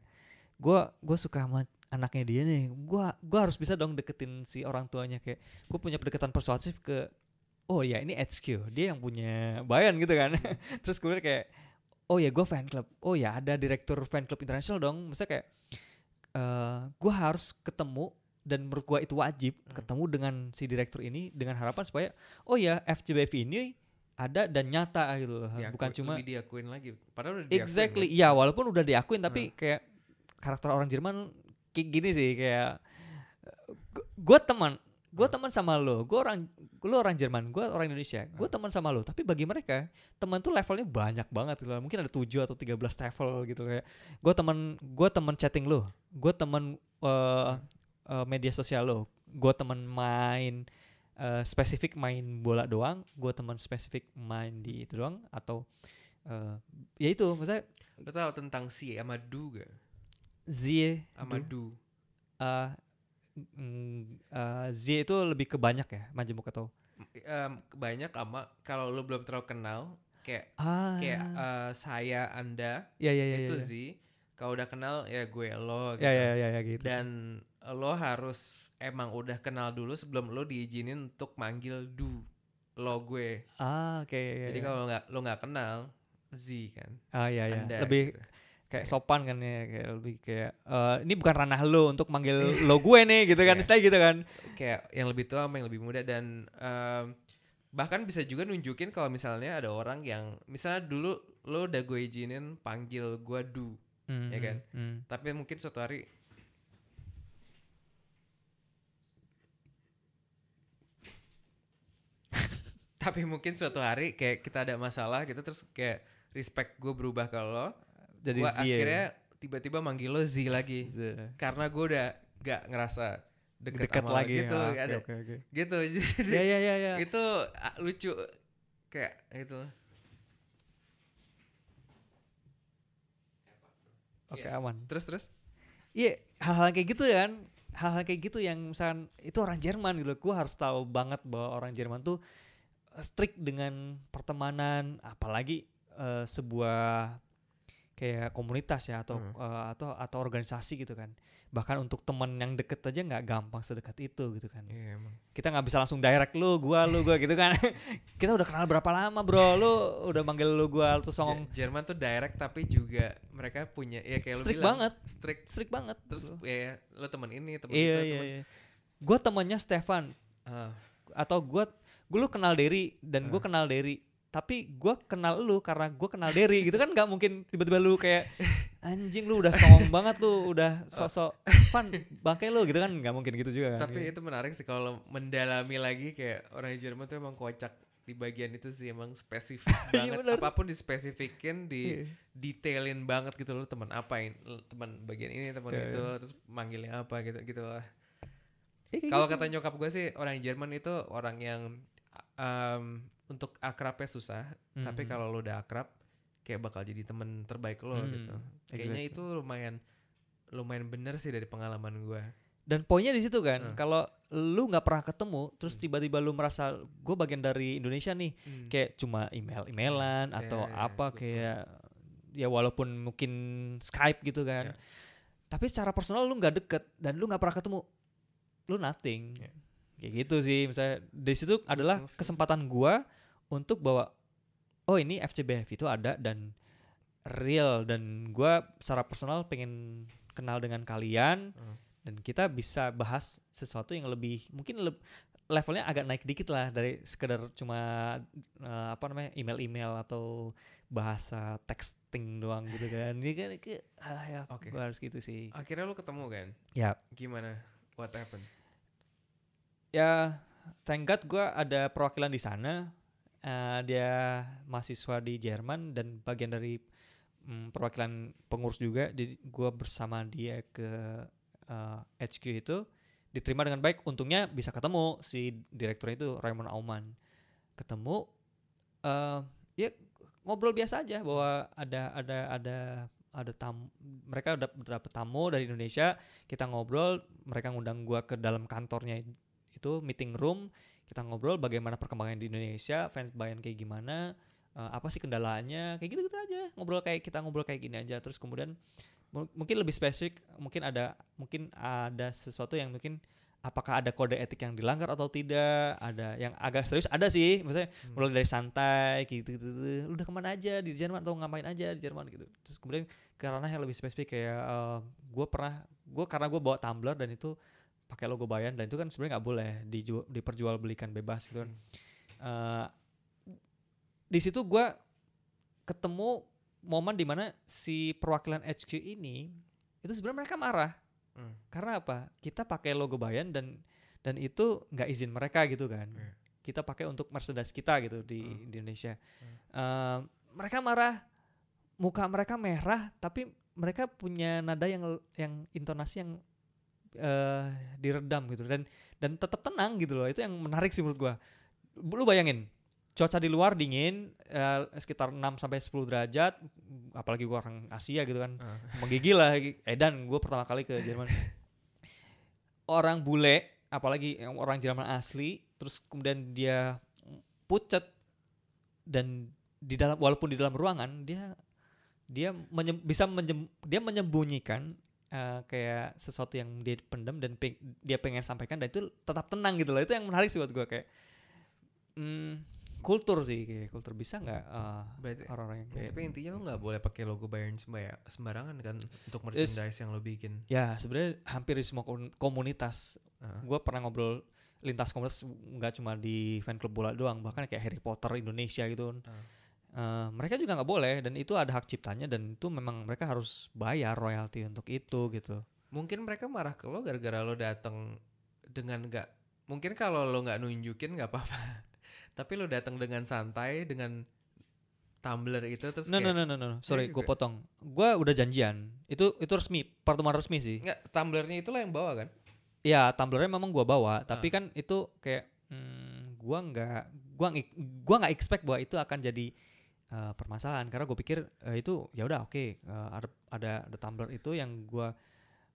gue gue suka sama anaknya dia nih. Gue gua harus bisa dong deketin si orang tuanya kayak gue punya pendekatan persuasif ke oh ya ini HQ dia yang punya Bayern gitu kan. [laughs] Terus kemudian kayak oh ya gue fan club. Oh ya ada direktur fan club internasional dong. Maksudnya kayak eh gue harus ketemu dan menurut gue itu wajib Hmm. ketemu dengan si direktur ini dengan harapan supaya oh ya FJBF ini ada dan nyata gitu loh. Diakui- bukan cuma diakuin lagi. Padahal udah diakuin, Exactly, iya walaupun udah diakuin tapi Hmm. kayak karakter orang Jerman kayak gini sih kayak gue teman gue Hmm. teman sama lo gue orang lo orang Jerman gue orang Indonesia gue Hmm. teman sama lo tapi bagi mereka teman tuh levelnya banyak banget gitu mungkin ada 7 atau 13 level gitu kayak gue teman gue teman chatting lo gue teman eh, eh, media sosial lo gue teman main eh, spesifik main bola doang gue teman spesifik main di itu doang atau eh, ya itu maksudnya Lo tau tentang si Amadou gak? Zie Amadou. eh mm, eh, Zie itu lebih ke banyak ya majemuk atau Em, banyak ama kalau lo belum terlalu kenal kayak ah. kayak eh, saya anda ya ya ya itu ya, Zi kalau udah kenal ya gue lo gitu. Ya ya ya ya gitu. Dan lo harus emang udah kenal dulu sebelum lo diizinin untuk manggil du lo gue. Ah oke ya, ya, jadi ya. kalau nggak lo nggak kenal Z kan. Ah ya ya. Anda lebih gitu. Kayak Kayak- sopan kan ya kayak lebih kayak eh, ini bukan ranah lo untuk manggil lo gue nih gitu kan Iya. istilahnya gitu kan kayak yang lebih tua sama yang lebih muda dan em, bahkan bisa juga nunjukin kalau misalnya ada orang yang misalnya dulu lo udah gue izinin panggil gue du Hmm, Ya kan? hmm. tapi mungkin suatu hari [laughs] tapi mungkin suatu hari kayak kita ada masalah gitu terus kayak respect gue berubah ke lo jadi gue Zie akhirnya tiba-tiba manggil lo Z lagi. Zie. karena gue udah gak ngerasa deket, lo lagi gitu ah, oke, ada oke oke gitu. [laughs] Jadi ya ya ya ya. itu ah, lucu. Kayak itu oke Iya. aman. Terus terus? Iya, hal-hal kayak gitu ya kan. Hal-hal kayak gitu yang misalkan itu orang Jerman gitu. Gue harus tahu banget bahwa orang Jerman tuh eh, strict dengan pertemanan, apalagi eh, sebuah kayak komunitas ya atau Hmm. eh, atau atau organisasi gitu kan. Bahkan untuk teman yang deket aja nggak gampang sedekat itu gitu kan. Iya emang Kita nggak bisa langsung direct lu, gua lu, gua gitu kan. [laughs] Kita udah kenal berapa lama bro, lu udah manggil lu gua songong Je- Jerman tuh direct tapi juga mereka punya ya kayak strict bilang banget, strict strict banget. terus ya lo temen ini temen iya itu iya temen iya. Gue temannya Stefan Ah, atau gue gue lu kenal Derry dan gue Ah. kenal Derry tapi gue kenal lu karena gue kenal Derry gitu kan nggak mungkin tiba-tiba lu kayak anjing lu udah songong [laughs] banget lu udah sosok [laughs] fun bangke lu gitu kan nggak mungkin gitu juga kan Tapi gitu. itu menarik sih kalau mendalami lagi kayak orang Jerman tuh emang kocak di bagian itu sih emang spesifik [laughs] Iya, banget. bener. Apa pun dispesifikin, Iya. di detailin banget gitu loh teman apain, teman bagian ini, teman Iya, itu, terus manggilnya apa gitu gitu lah. Iya, Kalau gitu. kata nyokap gue sih orang Jerman itu orang yang um, untuk akrabnya susah, tapi Mhm. kalau lo udah akrab kayak bakal jadi temen terbaik lo Hmm, gitu. Kayaknya exactly. itu lumayan lumayan bener sih dari pengalaman gue. dan poinnya di situ kan Hmm. kalau lu nggak pernah ketemu terus Hmm. tiba-tiba lu merasa gue bagian dari Indonesia nih kayak cuma email emailan Ya, atau ya, apa betul. kayak ya walaupun mungkin Skype gitu kan Ya. tapi secara personal lu nggak deket dan lu nggak pernah ketemu lu nothing Ya. Kayak gitu sih misalnya dari situ adalah kesempatan gua untuk bawa oh ini FCBF itu ada dan real dan gua secara personal pengen kenal dengan kalian Hmm. dan kita bisa bahas sesuatu yang lebih mungkin leb- levelnya agak naik dikit lah dari sekedar cuma eh, apa namanya email-email atau bahasa texting doang gitu kan ini kan ah ya Oke. gua harus gitu sih Akhirnya lo ketemu kan? ya Gimana? What happened? Ya thank God gue ada perwakilan di sana. Eh, dia mahasiswa di Jerman dan bagian dari mm, perwakilan pengurus juga. Jadi gue bersama dia ke eh, HQ itu diterima dengan baik. Untungnya bisa ketemu si direkturnya itu Raymond Auman ketemu eh ya ngobrol biasa aja bahwa ada ada ada ada tamu mereka udah dapet tamu dari Indonesia. Kita ngobrol mereka ngundang gua ke dalam kantornya itu meeting room kita ngobrol bagaimana perkembangan di Indonesia fans Bayern kayak gimana eh, apa sih kendalanya kayak gitu gitu aja. Ngobrol kayak kita ngobrol kayak gini aja. Terus kemudian mu- mungkin lebih spesifik mungkin ada mungkin ada sesuatu yang mungkin apakah ada kode etik yang dilanggar atau tidak? Ada yang agak serius ada sih. Maksudnya Hmm. mulai dari santai gitu gitu, gitu. Lu udah ke mana aja? Di Jerman atau ngapain aja di Jerman gitu. Terus kemudian ke ranah yang lebih spesifik kayak gue pernah gue karena gue bawa tumbler dan itu pakai logo Bayern dan itu kan sebenarnya nggak boleh dijual, diperjualbelikan bebas gitu kan. Eh, di situ gue ketemu momen di mana si perwakilan HQ ini itu sebenarnya mereka marah. Hmm. karena apa? Kita pakai logo Bayern dan dan itu nggak izin mereka gitu kan. Iya. kita pakai untuk merchandise kita gitu di, Hmm. di Indonesia. Eh, mereka marah muka mereka merah tapi mereka punya nada yang yang intonasi yang eh diredam gitu. Dan dan tetap tenang gitu loh. Itu yang menarik sih menurut gua. Lu bayangin cuaca di luar dingin eh, sekitar 6 sampai 10 derajat apalagi gua orang Asia gitu kan Ah. [laughs] menggigil lah. Edan gue pertama kali ke Jerman. Orang bule apalagi orang Jerman asli terus kemudian dia pucat dan di dalam walaupun di dalam ruangan dia dia menyem- bisa dia menyembunyikan eh, kayak sesuatu yang dia pendam dan peng- dia pengen sampaikan dan itu tetap tenang gitu loh itu yang menarik sih buat gue kayak hmm, kultur sih kayak kultur bisa nggak Berarti orang-orang yang Ya, kayak tapi intinya lo nggak boleh pakai logo Bayern sembarangan kan untuk merchandise yang lo bikin. Ya sebenarnya hampir di semua komun- komunitas. Ah. Gue pernah ngobrol lintas komunitas nggak cuma di fan club bola doang, bahkan kayak Harry Potter Indonesia gitu. kan. Eh, mereka juga nggak boleh dan itu ada hak ciptanya dan itu memang mereka harus bayar royalti untuk itu gitu. Mungkin mereka marah ke lo gara-gara lo datang dengan nggak mungkin kalau lo nggak nunjukin nggak apa-apa. [laughs] Tapi lo datang dengan santai dengan tumbler itu terus No no kayak no no no, sorry Iya gue potong. Gue udah janjian. Itu itu resmi, pertemuan resmi sih. nggak tumblernya itulah yang bawa kan? Ya tumblernya memang gua bawa, tapi Ah. kan itu kayak hmm, gua nggak gua ngi- gua nggak expect bahwa itu akan jadi uh, permasalahan karena gue pikir uh, itu ya udah oke uh, ada ada ada tumbler itu yang gua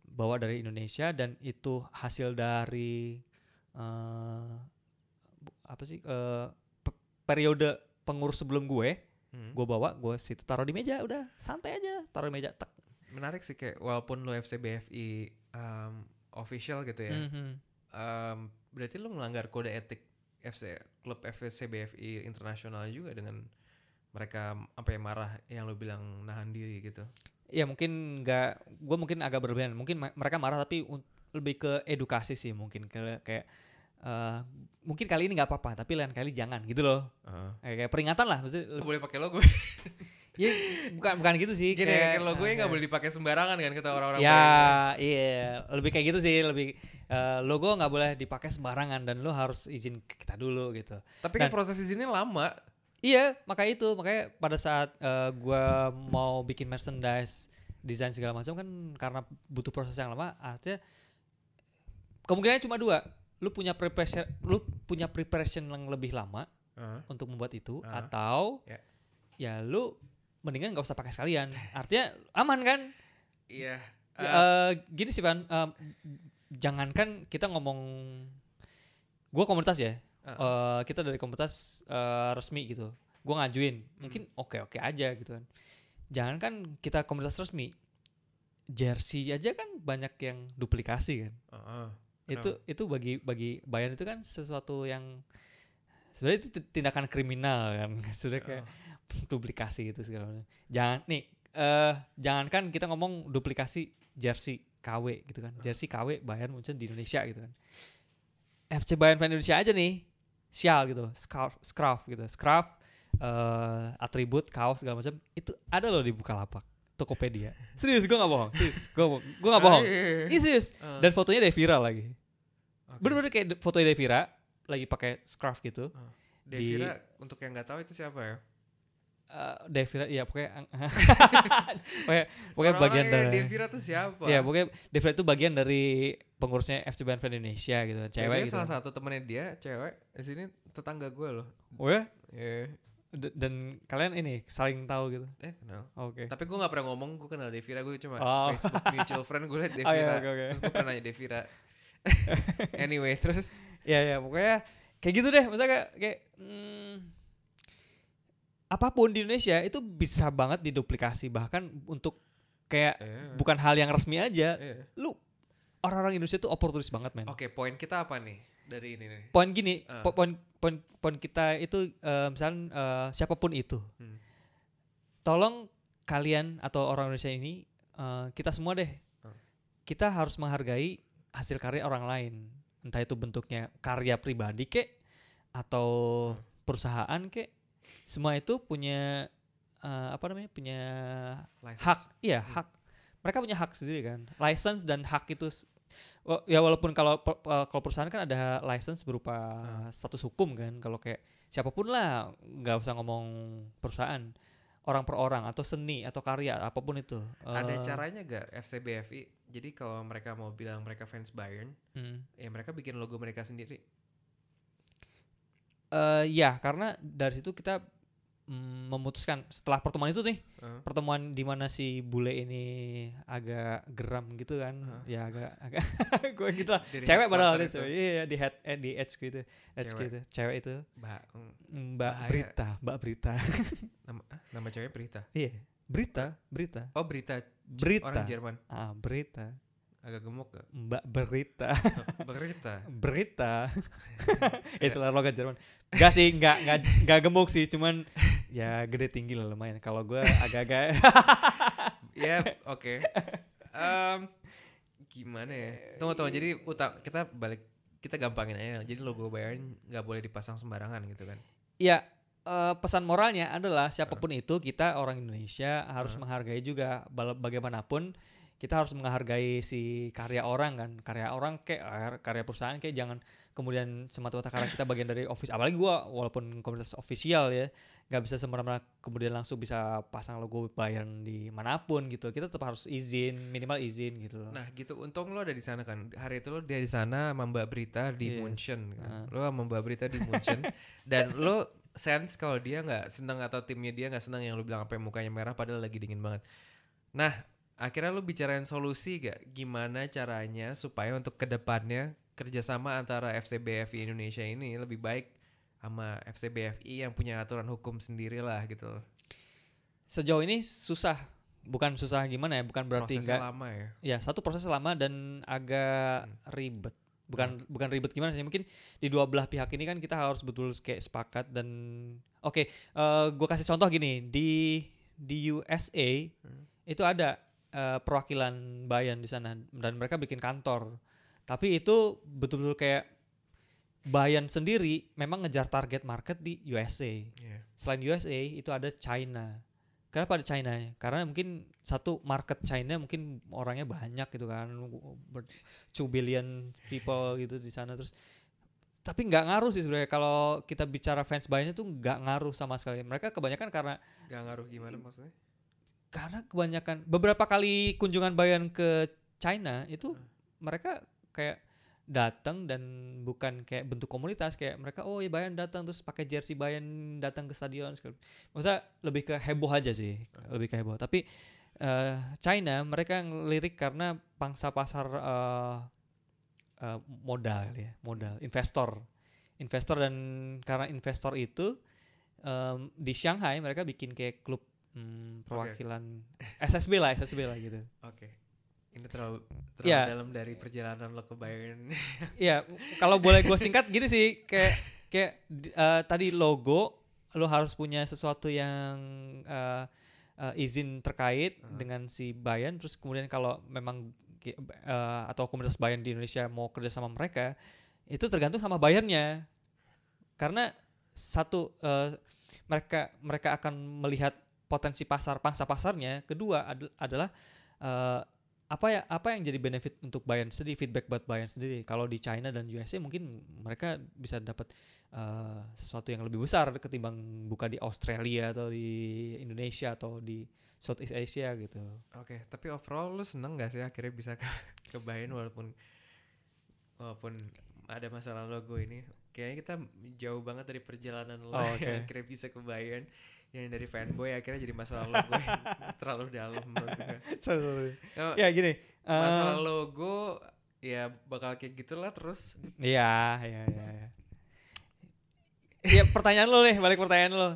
bawa dari Indonesia dan itu hasil dari uh, apa sih uh, pe- periode pengurus sebelum gue, Hmm. gue bawa, gue situ taruh di meja, udah santai aja, taruh di meja, tek. Menarik sih kayak walaupun lo FCBFI um, official gitu ya. Mhm. um, berarti lo melanggar kode etik FC klub FCBFI internasional juga dengan mereka apa yang marah yang lo bilang nahan diri gitu. ya mungkin nggak gue mungkin agak berbeda mungkin ma- mereka marah tapi lebih ke edukasi sih mungkin ke kayak eh, mungkin kali ini nggak apa-apa tapi lain kali jangan gitu loh Heeh. kayak, kayak peringatan lah maksudnya boleh pakai logo. [laughs] ya bukan bukan gitu sih Gini, kayak, kan logonya nggak eh, [laughs] boleh dipakai sembarangan kan kata orang-orang. ya brand. iya lebih kayak gitu sih lebih eh, logo nggak boleh dipakai sembarangan dan lo harus izin kita dulu gitu Tapi kan Dan- proses izinnya lama. Iya, makanya itu, makanya pada saat eh, gua mau bikin merchandise, desain segala macam kan karena butuh proses yang lama, artinya kemungkinannya cuma dua. Lu punya preparation, lu punya preparation yang lebih lama Heeh. untuk membuat itu, Ah. atau Ya. ya lu mendingan nggak usah pakai sekalian. Artinya aman kan? Iya. Ya, Eh, eh, gini sih Pan, em, jangankan kita ngomong, gua komunitas ya, Ah. eh, kita dari komunitas eh, resmi gitu, gua ngajuin, Hmm. mungkin oke oke aja gitu kan. Jangankan kita komunitas resmi, jersey aja kan banyak yang duplikasi kan. heeh. Itu itu bagi bagi bayan itu kan sesuatu yang sebenarnya itu ti- tindakan kriminal kan, [laughs] sudah kayak [laughs] duplikasi gitu segala macam. Jangan nih eh jangankan kita ngomong duplikasi jersey KW gitu kan. Jersey KW Bayern Munchen di Indonesia gitu kan. FC Bayern Fan Indonesia aja nih. Sial gitu, scarf, scarf gitu. Scarf eh atribut kaos segala macam itu ada loh di Bukalapak. Tokopedia. Serius gue gak bohong. Serius. Gue gue gak bohong. Ah, iya, iya, iya. Ini serius. Eh, Dan fotonya dari viral lagi. oke. Bener-bener kayak fotonya dari viral lagi pakai scarf gitu. di- Devira untuk yang nggak tahu itu siapa ya? Eh Devira ya pokoknya [laughs] pokoknya, pokoknya bagian dari Devira tuh siapa? ya pokoknya Devira itu bagian dari pengurusnya FC Bayern Fan Indonesia gitu cewek gitu salah satu temennya dia cewek di sini tetangga gue loh. oh ya Iya. D- dan kalian ini saling tahu gitu Eh kenal. oke Tapi gue gak pernah ngomong gue kenal Devira Gue cuma Oh. Facebook mutual friend gue liat [laughs] Oh, iya, Devira oke, oke. Terus gue pernah nanya Devira [laughs] Anyway terus ya ya pokoknya kayak gitu deh maksudnya kayak, kayak hmm, apa pun di Indonesia itu bisa banget diduplikasi bahkan untuk kayak eh, bukan hal yang resmi aja eh. lu orang-orang Indonesia tuh oportunis banget men Oke poin kita apa nih Dari ini nih poin gini po- poin poin poin kita itu eh, misalnya eh, siapa pun itu Hmm. tolong kalian atau orang Indonesia ini eh, kita semua deh Ah. kita harus menghargai hasil karya orang lain entah itu bentuknya karya pribadi kek atau Ah. perusahaan kek semua itu punya eh, apa namanya punya License. hak iya Hmm. hak mereka punya hak sendiri kan license dan hak itu ya walaupun kalau kalau perusahaan kan ada license berupa Hmm. status hukum kan kalau kayak siapa pun lah nggak usah ngomong perusahaan orang per orang atau seni atau karya apa pun itu Ada Eh, caranya gak FCBFI Jadi kalau mereka mau bilang mereka fans Bayern hmm. Ya mereka bikin logo mereka sendiri Eh, ya karena dari situ kita mm, memutuskan setelah pertemuan itu nih Eh, pertemuan di mana si bule ini agak geram gitu kan. Hah? ya agak agak [laughs] gue gitu lah. Dari cewek padahal itu. cewek. Iya di head eh, di edge gitu. Edge Cewek. gitu. Cewek itu. Bah, mm, mbak Bahaya. Brita mbak Brita. [laughs] Nama, ah, nama ceweknya Berita iya Brita Brita. Oh Berita Brita Orang Jerman. Ah Brita Agak gemuk gak? mbak Berita. [laughs] Berita? Berita. [laughs] Itulah logat Jerman. Gak sih nggak nggak nggak gemuk sih cuman ya gede tinggi lah lumayan. Kalau gue agak-agak [laughs] Ya oke. Em, Gimana ya? Tunggu tunggu. Jadi utang kita balik kita gampangin aja. Jadi logo Bayern nggak boleh dipasang sembarangan gitu kan? Ya, eh, pesan moralnya adalah siapa pun itu kita orang Indonesia harus Heeh. menghargai juga bagaimanapun kita harus menghargai si karya orang kan, karya orang kayak eh, karya perusahaan kayak jangan kemudian semata-mata karena kita bagian dari office apalagi gua walaupun komunitas official ya nggak bisa semena-mena kemudian langsung bisa pasang logo Bayern di mana pun gitu. Kita tetap harus izin minimal izin gitu loh. Nah gitu. Untung lo ada di sana kan. Hari itu lo dia di sana Mbak Berita di Yes, Munchen kan. ah. Lo Mbak Berita di Munchen. [laughs] Dan lo sense kalau dia nggak senang atau timnya dia nggak senang yang lo bilang apa mukanya merah padahal lagi dingin banget. Nah akhirnya lo bicarain solusi gak gimana caranya supaya untuk ke depannya kerjasama antara FCBFI Indonesia ini lebih baik sama FCBFI yang punya aturan hukum sendiri lah gitu loh. sejauh ini susah bukan susah gimana ya bukan berarti enggak lama ya. Ya, satu proses lama dan agak Hmm. ribet. Bukan bukan ribet gimana sih? Mungkin di dua belah pihak ini kan kita harus betul kayak sepakat dan oke, eh gua kasih contoh gini, di di USA Hmm. itu ada eh, perwakilan Bayan di sana dan mereka bikin kantor. Tapi itu betul-betul kayak Bayan sendiri memang ngejar target market di USA. Iya. Selain USA itu ada China. Kenapa ada China? Karena mungkin satu market China mungkin orangnya banyak gitu kan, 2 billion people gitu di sana terus tapi nggak ngaruh sih sebenarnya kalau kita bicara fans Bayern itu nggak ngaruh sama sekali. Mereka kebanyakan karena Gak ngaruh gimana maksudnya? Karena kebanyakan beberapa kali kunjungan Bayern ke China itu Hmm. mereka kayak datang dan bukan kayak bentuk komunitas kayak mereka oh ya Bayern datang terus pakai jersey Bayern datang ke stadion segala- maksudnya lebih ke heboh aja sih lebih ke heboh. Tapi eh, China mereka ngelirik karena pangsa pasar eh, eh, modal ya modal investor. Investor dan karena investor itu em, di Shanghai mereka bikin kayak klub hmm, perwakilan SSB lah SSB lah gitu Oke. Ini terlalu terlalu Iya. dalam dari perjalanan lo ke Bayern. [laughs] Iya, kalau boleh gue singkat gini sih, kayak kayak eh, tadi logo lo harus punya sesuatu yang eh, eh, izin terkait Aha. dengan si Bayern, terus kemudian kalau memang eh, atau komunitas Bayern di Indonesia mau kerja sama mereka, itu tergantung sama Bayernnya, karena satu eh, mereka mereka akan melihat potensi pasar pangsa pasarnya, kedua ad- adalah eh, apa ya apa yang jadi benefit untuk Bayern sendiri feedback buat Bayern sendiri. Kalau di China dan USA mungkin mereka bisa dapat eh, sesuatu yang lebih besar ketimbang buka di Australia atau di Indonesia atau di Southeast Asia gitu. Oke, tapi overall lu seneng gak sih akhirnya bisa ke, ke Bayern walaupun walaupun ada masalah logo ini? Kayaknya kita jauh banget dari perjalanan lo Oh, [laughs] yang akhirnya bisa ke Bayern yang dari fanboy akhirnya jadi masalah logo [laughs] yang terlalu dalam menurut gue. Oh, ya gini eh, masalah logo ya bakal kayak gitulah terus Iya, iya, iya. iya. Iya, pertanyaan lo nih, balik pertanyaan lo.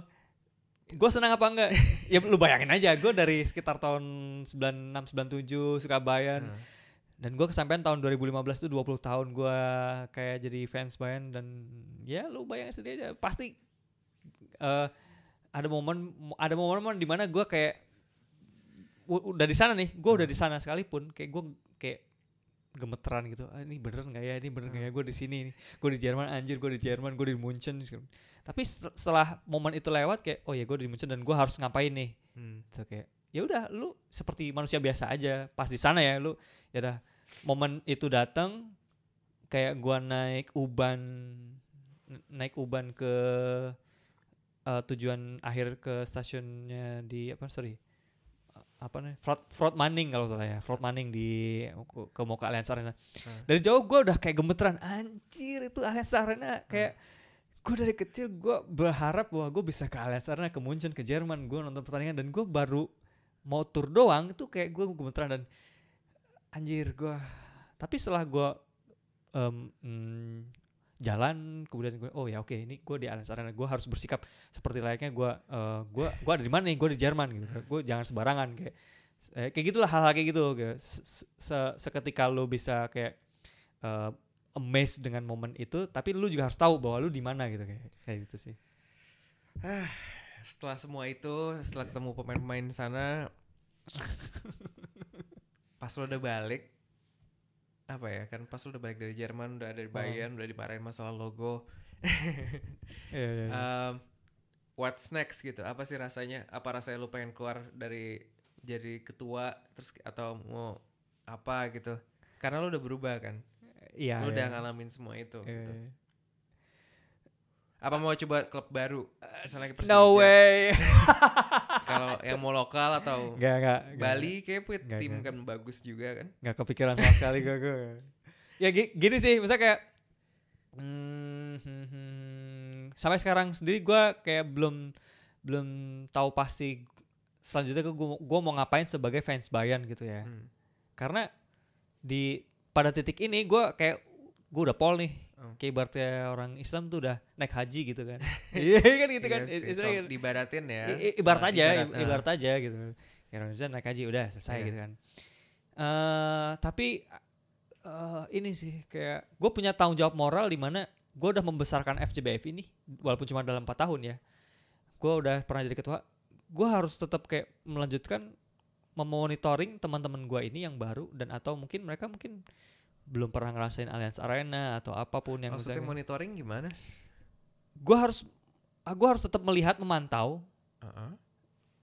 Gue senang apa enggak? ya lu bayangin aja, gue dari sekitar tahun 96 97 suka Bayern Nah, dan gue kesampaian tahun 2015 tuh 20 tahun gue kayak jadi fans Bayern dan ya lu bayangin sendiri aja pasti eh ada momen ada momen-momen di mana gue kayak udah di sana nih, gue udah di sana sekalipun kayak gue kayak gemeteran gitu. Ah, ini bener nggak ya? Ini bener nggak ya? Gue di sini nih. Gue di Jerman anjir, gue di Jerman, gue di Munchen. Tapi set- setelah momen itu lewat kayak oh ya gue di Munchen dan gue harus ngapain nih? hmm. Gitu kayak ya udah lu seperti manusia biasa aja. Pas di sana ya lu ya udah momen itu datang kayak gua naik uban naik uban ke eh, tujuan akhir ke stasiunnya di apa sorry apa nih Fraud Fraud Manning kalau salah ya Fraud Manning di ke, ke Allianz Arena Hmm. dari jauh gue udah kayak gemeteran anjir itu Allianz Arena kayak gue dari kecil gue berharap bahwa gue bisa ke Allianz Arena ke Munchen ke Jerman gue nonton pertandingan dan gue baru mau tur doang itu kayak gue gemeteran dan anjir gue tapi setelah gue mm, jalan kemudian gue oh ya oke ini gue di Allianz Arena gue harus bersikap seperti layaknya gue eh, gue gue ada di mana nih gue di Jerman gitu. Gue jangan sembarangan kayak eh, kayak gitulah hal-hal kayak gitu kayak se- se- seketika lo bisa kayak eh, amazed dengan momen itu tapi lu juga harus tahu bahwa lu di mana gitu kayak kayak gitu sih. Setelah semua itu setelah ketemu pemain-pemain sana [laughs] pas lo udah balik apa ya kan pas lo udah balik dari Jerman udah ada di Bayern udah dimarahin masalah logo Iya, iya, iya. Um, what's next gitu apa sih rasanya apa rasanya lu pengen keluar dari jadi ketua terus atau mau apa gitu karena lu udah berubah kan Iya, lu iya. udah ngalamin semua itu Iya, gitu. iya. apa mau coba klub baru misalnya ke No Persija way. [laughs] kalau [laughs] yang mau lokal atau Gak, gak, gak. Bali kayak punya Nggak, tim nggak. kan bagus juga kan Gak kepikiran sama sekali gue, gue. Ya gi- gini sih, misalnya kayak hmm, hmm, hmm, sampai sekarang sendiri gue kayak belum belum tahu pasti selanjutnya gue gue mau ngapain sebagai fans Bayern gitu ya. Hmm. Karena di pada titik ini gue kayak gue udah pol nih. Oh. Kayak ibaratnya orang Islam tuh udah naik haji gitu kan. [laughs] [laughs] Iya kan gitu kan. Iya sih, Istilahnya kalau dibaratin ya I- ibarat Nah, aja, ibarat, i- ibarat aja gitu. Ya Indonesia naik haji udah selesai Iya. gitu kan. eh tapi eh ini sih kayak gue punya tanggung jawab moral di mana gue udah membesarkan FCBF ini walaupun cuma dalam 4 tahun ya. Gue udah pernah jadi ketua. Gue harus tetap kayak melanjutkan memonitoring teman-teman gue ini yang baru dan atau mungkin mereka mungkin belum pernah ngerasain Allianz Arena atau apa pun yang Maksudnya misalnya- monitoring gimana? gua harus ah, gua harus tetap melihat memantau Heeh.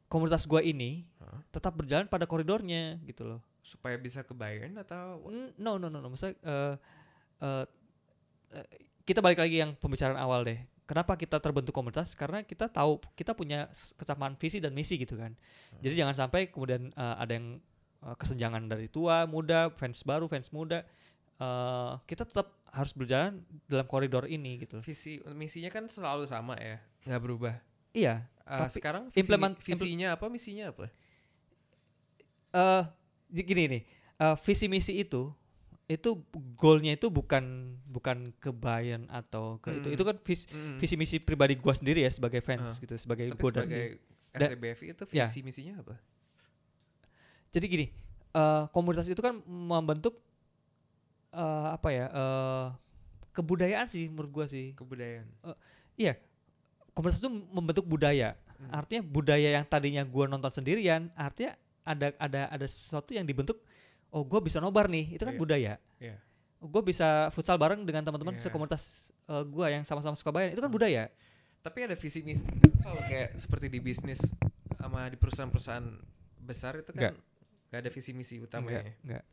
komunitas gua ini Heeh. tetap berjalan pada koridornya gitu loh. Supaya bisa ke Bayern atau No no no no maksudnya eh, eh, kita balik lagi yang pembicaraan awal deh. Kenapa kita terbentuk komunitas? Karena kita tahu kita punya kesamaan visi dan misi gitu kan. Jadi jangan sampai kemudian eh, ada yang kesenjangan dari tua, muda, fans baru, fans muda. Eh, kita tetap harus berjalan dalam koridor ini gitu. visi misinya kan selalu sama ya, nggak berubah. Iya. Eh, Tapi sekarang visi, implement- visinya apa, misinya apa? eh j- gini nih, eh, visi misi itu itu goalnya itu bukan bukan ke Bayern atau ke itu Hmm. itu kan vis- Mm. visi misi pribadi gua sendiri ya sebagai fans Ah. gitu sebagai Tapi gua dan sebagai dia. Da- FCBFI itu Ya. visi misinya apa? jadi gini eh, komunitas itu kan membentuk eh, apa ya eh, kebudayaan sih menurut gua sih Kebudayaan. komunitas itu membentuk budaya Hmm. artinya budaya yang tadinya gua nonton sendirian artinya ada ada ada sesuatu yang dibentuk oh gua bisa nobar nih itu kan Iya. budaya Iya. gue bisa futsal bareng dengan teman-teman Iya. sekomunitas eh, gua yang sama-sama suka Bayern itu kan Hmm. budaya Tapi ada visi misi selalu kayak seperti di bisnis sama di perusahaan-perusahaan besar itu kan nggak ada visi misi utamanya. Enggak, enggak.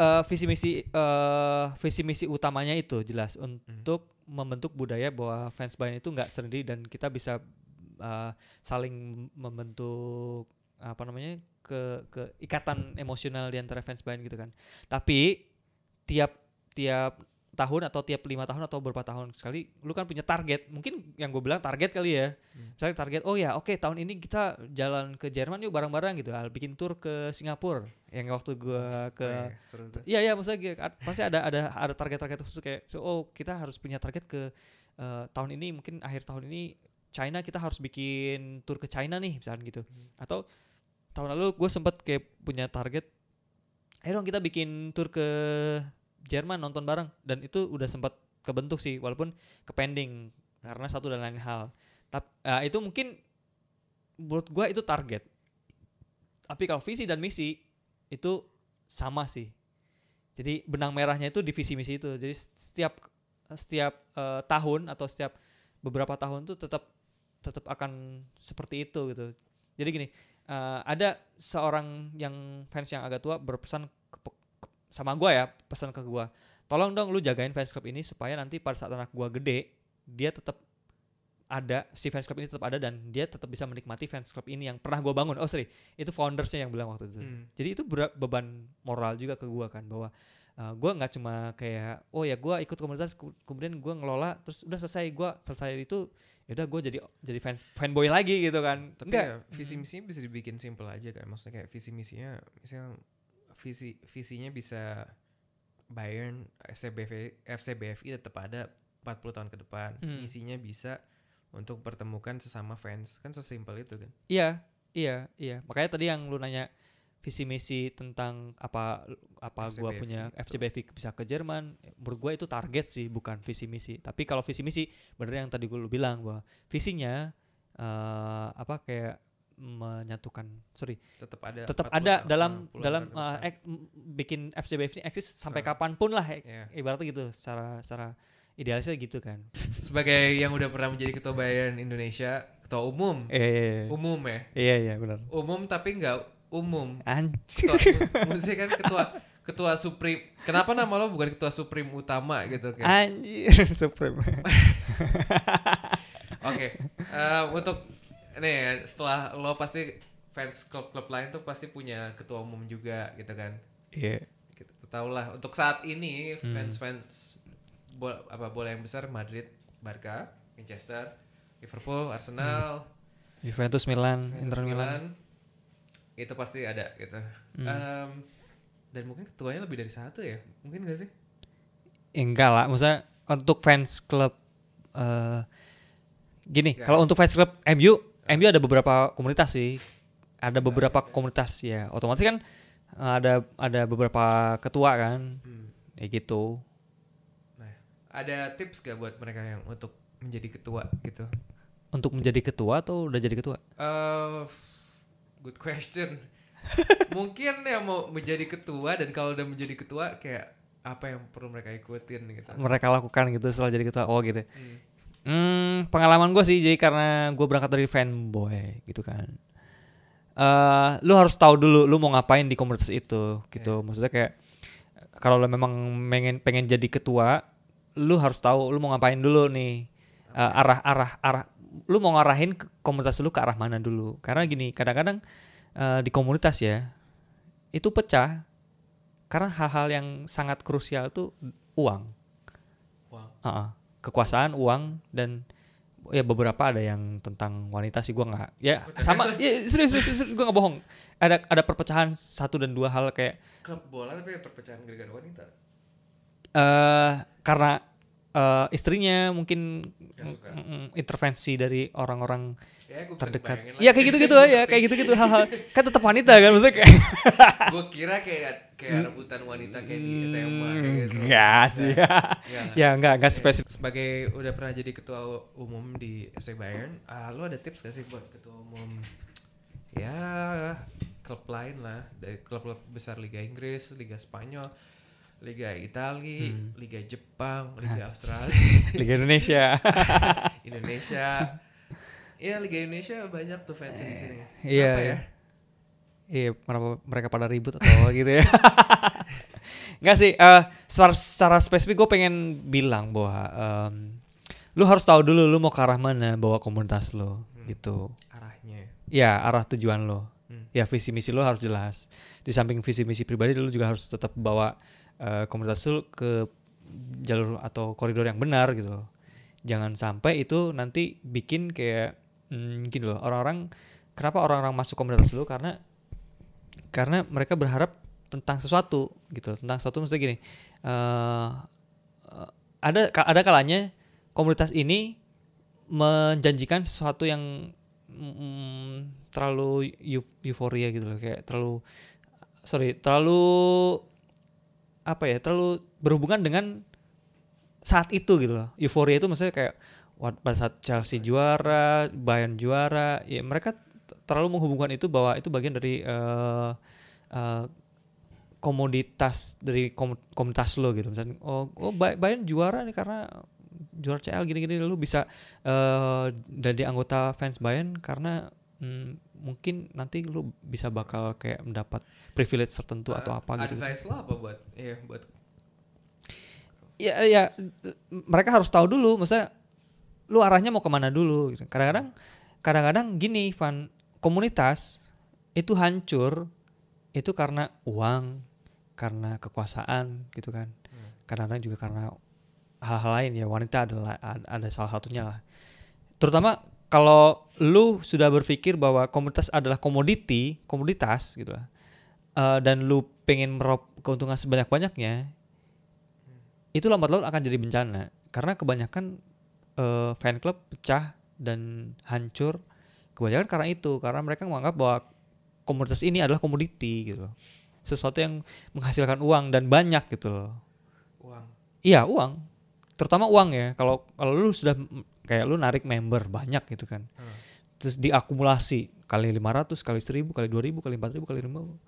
Eh, visi misi eh visi misi utamanya itu jelas untuk membentuk budaya bahwa fans Bayern itu nggak sendiri dan kita bisa eh, saling membentuk apa namanya ke ke ikatan emosional di antara fans Bayern gitu kan. Tapi tiap tiap tahun atau tiap lima tahun atau beberapa tahun sekali lu kan punya target mungkin yang gue bilang target kali ya Hmm. misalnya target oh ya oke tahun ini kita jalan ke Jerman yuk bareng-bareng gitu Al bikin tour ke Singapura yang waktu gua ke Oh, iya, seru tuh. Iya iya maksudnya ad- pasti ada ada ada target-target khusus kayak so, oh kita harus punya target ke eh, tahun ini mungkin akhir tahun ini China kita harus bikin tour ke China nih misalnya gitu Hmm. atau tahun lalu gue sempet kayak punya target ayo dong kita bikin tour ke Jerman nonton bareng dan itu udah sempat kebentuk sih walaupun ke pending karena satu dan lain hal. Tapi itu mungkin menurut gua itu target. Tapi kalau visi dan misi itu sama sih. Jadi benang merahnya itu di visi misi itu. Jadi setiap setiap eh, tahun atau setiap beberapa tahun tuh tetap tetap akan seperti itu gitu. Jadi gini eh, ada seorang yang fans yang agak tua berpesan ke- sama gua ya pesan ke gua. Tolong dong lu jagain fans club ini supaya nanti pada saat anak gua gede dia tetap ada si fans club ini tetap ada dan dia tetap bisa menikmati fans club ini yang pernah gua bangun. Oh sorry itu foundersnya yang bilang waktu itu. Hmm. jadi itu berat beban moral juga ke gua kan bahwa uh, gua nggak cuma kayak oh ya gua ikut komunitas kemudian gua ngelola terus udah selesai gua selesai itu ya udah gua jadi jadi fan fanboy lagi gitu kan. Tapi enggak ya, visi misinya bisa dibikin simple aja kan. Maksudnya kayak visi misinya misalnya visi visinya bisa Bayern FCBF FCBFI tetap ada 40 tahun ke depan. Hmm. Misinya bisa untuk pertemukan sesama fans. Kan sesimpel itu kan. Iya, iya, iya. Makanya tadi yang lu nanya visi misi tentang apa apa gua FCBFI punya itu. FCBFI bisa ke Jerman, menurut gua itu target sih, bukan visi misi. Tapi kalau visi misi, bener yang tadi gua lu bilang bahwa visinya eh apa kayak menyatukan, sorry, Tetap ada tetap 40 ada tahun- dalam dalam eh, depan. ek- bikin FCBFI ini eksis sampai Ah. kapan pun lah, eh, Iya. ibaratnya gitu, secara secara idealisnya gitu kan. [laughs] Sebagai yang udah pernah menjadi ketua Bayern Indonesia, ketua umum. Iya, iya, iya. Umum ya. Iya, iya, benar. Umum tapi nggak umum. Anjir. Maksudnya kan ketua ketua Supreme. Kenapa nama lo bukan ketua Supreme utama gitu kan? Anjir, [laughs] Supreme. [laughs] Oke, eh, untuk nih setelah lo pasti fans klub-klub lain tuh pasti punya ketua umum juga gitu kan. Iya. Kita tahu lah untuk saat ini Hmm. fans-fans bola apa bola yang besar Madrid, Barca, Manchester, Liverpool, Arsenal, Juventus Milan, Juventus, Hmm. Inter Milan. Milan, itu pasti ada gitu. Hmm. Em, dan mungkin ketuanya lebih dari satu ya, mungkin gak sih? Ya, enggak lah, maksudnya untuk fans klub eh gini, kalau untuk fans klub MU, MU ada beberapa komunitas sih. Ada beberapa komunitas ya. Otomatis kan eh, ada ada beberapa ketua kan. Hmm. Ya gitu. Ada tips gak buat mereka yang untuk menjadi ketua gitu? Untuk menjadi ketua atau udah jadi ketua? Eh, good question. [laughs] Mungkin yang mau menjadi ketua dan kalau udah menjadi ketua kayak apa yang perlu mereka ikutin gitu mereka lakukan gitu setelah jadi ketua oh gitu Hmm. Hmm, pengalaman gue sih jadi karena gue berangkat dari fanboy gitu kan. eh lu harus tahu dulu lu mau ngapain di komunitas itu gitu. Maksudnya kayak kalau lu memang pengen pengen jadi ketua, lu harus tahu lu mau ngapain dulu nih. Eh, arah arah arah lu mau ngarahin komunitas lu ke arah mana dulu. Karena gini, kadang-kadang eh, di komunitas ya itu pecah karena hal-hal yang sangat krusial tuh uang. Uang. Heeh. Kekuasaan, uang dan ya beberapa ada yang tentang wanita sih gua nggak ya sama ya serius serius, serius gue nggak bohong. Ada ada perpecahan satu dan dua hal kayak klub bola tapi perpecahan gara-gara wanita? Eh karena eh, istrinya mungkin intervensi dari orang-orang ya terdekat. ya kayak gitu-gitu ya kayak [laughs] gitu-gitu hal-hal. Kan tetap wanita kan maksudnya kayak [laughs] gue kira kayak kayak rebutan wanita kayak di SMA kayak gitu. Enggak sih. Ya [laughs] Ya, enggak enggak spesifik. Sebagai udah pernah jadi ketua umum di FC Bayern, ah, lu ada tips gak sih buat ketua umum? Ya klub lain lah dari klub-klub besar Liga Inggris, Liga Spanyol, Liga Italia, Hmm. Liga Jepang, Liga Australia, [laughs] Liga Indonesia [laughs] Indonesia. Iya Liga Indonesia banyak tuh fans di sini. Iya, Kenapa ya? iya. Iya, kenapa mereka pada ribut atau [laughs] gitu ya? Enggak sih, eh secara, secara spesifik gue pengen bilang bahwa em, lu harus tahu dulu lu mau ke arah mana bawa komunitas lo Hmm. gitu. Arahnya. Ya, arah tujuan lo. Hmm. Ya, visi misi lo harus jelas. Di samping visi misi pribadi lu juga harus tetap bawa eh, komunitas lu ke jalur atau koridor yang benar gitu loh. Jangan sampai itu nanti bikin kayak hmm, gini loh, orang-orang kenapa orang-orang masuk komunitas lu karena karena mereka berharap tentang sesuatu gitu tentang sesuatu maksudnya gini eh, ada ada kalanya komunitas ini menjanjikan sesuatu yang mm, terlalu eu- euforia gitu loh kayak terlalu sorry terlalu apa ya terlalu berhubungan dengan saat itu gitu loh. Euforia itu maksudnya kayak pada saat Chelsea juara Bayern juara ya mereka terlalu menghubungkan itu bahwa itu bagian dari eh eh, komoditas dari kom- komunitas lo gitu. Misalnya oh oh Bay- Bayern juara nih karena juara CL gini-gini lu bisa eh jadi anggota fans Bayern karena mm, mungkin nanti lu bisa bakal kayak mendapat privilege tertentu atau Ah, apa gitu, Advice lo apa buat iya buat ya ya mereka harus tahu dulu maksudnya lu arahnya mau ke mana dulu gitu. kadang-kadang kadang-kadang gini Van komunitas itu hancur itu karena uang karena kekuasaan gitu kan Hmm. kadang-kadang juga karena hal-hal lain ya wanita adalah ada, ada salah satunya lah terutama kalau lu sudah berpikir bahwa komunitas adalah komoditi komoditas gitu lah eh, dan lu pengen meraup keuntungan sebanyak-banyaknya itu lambat laun akan jadi bencana. Karena kebanyakan eh, fan club pecah dan hancur kebanyakan karena itu karena mereka menganggap bahwa komunitas ini adalah komoditi gitu loh. sesuatu yang menghasilkan uang dan banyak gitu loh. Uang. Iya uang. Terutama uang ya. Kalau kalau lu sudah kayak lu narik member banyak gitu kan. Hmm. terus diakumulasi kali 500 kali 1000 kali 2000 kali 4000 kali 5000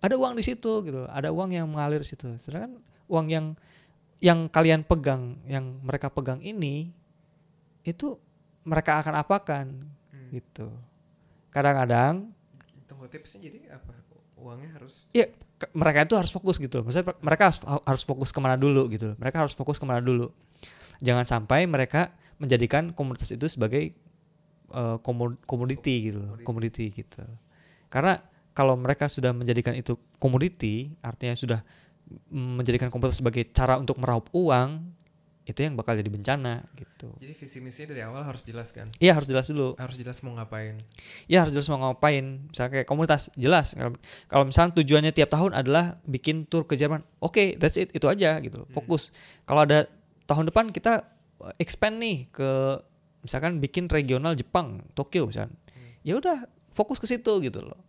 ada uang di situ gitu ada uang yang mengalir situ. Sedangkan uang yang yang kalian pegang yang mereka pegang ini itu mereka akan apakan Hmm. gitu. Kadang-kadang tunggu tipsnya jadi apa? Uangnya harus ya ke- mereka itu harus fokus gitu. Maksudnya mereka harus, harus fokus ke mana dulu gitu. Mereka harus fokus ke mana dulu jangan sampai mereka menjadikan komunitas itu sebagai komo- komoditi gitu loh, komoditi gitu. Karena kalau mereka sudah menjadikan itu komoditi artinya sudah menjadikan komunitas sebagai cara untuk meraup uang itu yang bakal jadi bencana gitu. Jadi visi misinya dari awal harus jelas kan? Iya harus jelas dulu. Harus jelas mau ngapain. Ya harus jelas mau ngapain. Misalnya kayak komunitas jelas. Kalau misalnya tujuannya tiap tahun adalah bikin tour ke Jerman oke that's it itu aja gitu fokus. Kalau ada tahun depan kita uh, expand nih ke misalkan bikin regional Jepang Tokyo misalkan. Ya udah fokus ke situ gitu loh.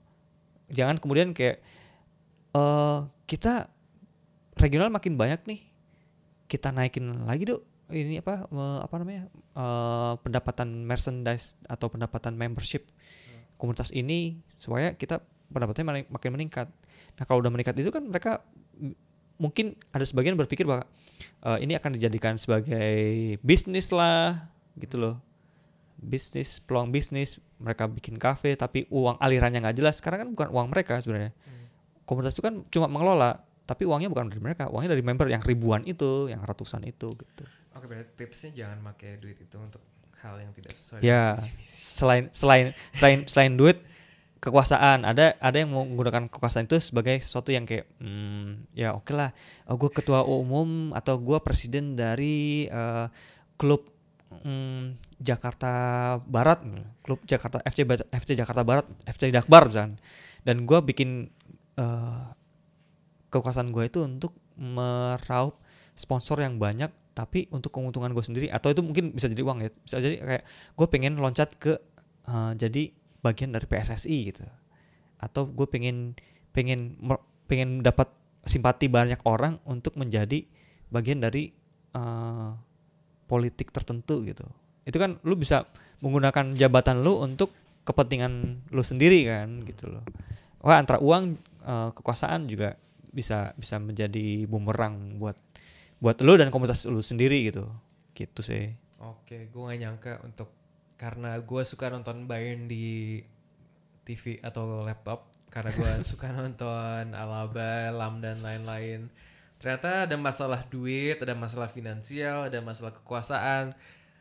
Jangan kemudian kayak eh kita regional makin banyak nih. Kita naikin lagi dong ini apa eh, apa namanya eh, pendapatan merchandise atau pendapatan membership komunitas ini supaya kita pendapatannya makin meningkat. Nah kalau udah meningkat itu kan mereka mungkin ada sebagian berpikir bahwa eh, ini akan dijadikan sebagai bisnis lah gitu loh. Bisnis peluang bisnis mereka bikin kafe tapi uang alirannya nggak jelas. Karena kan bukan uang mereka sebenarnya. Hmm. komunitas itu kan cuma mengelola tapi uangnya bukan dari mereka. Uangnya dari member yang ribuan itu yang ratusan itu gitu. Oke, berarti tipsnya jangan pakai duit itu untuk hal yang tidak sesuai ya selain selain selain selain duit kekuasaan. Ada ada yang menggunakan kekuasaan itu sebagai sesuatu yang kayak hmm, ya oke lah. Oh, gue ketua umum atau gue presiden dari eh, klub hmm, Jakarta Barat. Klub Jakarta FC FC Jakarta Barat FC Dakbar misalkan. Dan gue bikin eh, kekuasaan gue itu untuk meraup sponsor yang banyak tapi untuk keuntungan gue sendiri. Atau itu mungkin bisa jadi uang ya. Bisa jadi kayak gue pengen loncat ke eh, jadi bagian dari PSSI gitu. Atau gue pengen pengen pengen dapat simpati banyak orang untuk menjadi bagian dari eh, politik tertentu gitu. Itu kan lu bisa menggunakan jabatan lu untuk kepentingan lu sendiri kan gitu loh. Wah antara uang eh, kekuasaan juga bisa bisa menjadi bumerang buat buat lu dan komunitas lu sendiri gitu. Gitu sih. Oke, gue gak nyangka untuk karena gue suka nonton Bayern di TV atau laptop karena gue [laughs] suka nonton Alaba, Lam dan lain-lain. Ternyata ada masalah duit, ada masalah finansial, ada masalah kekuasaan.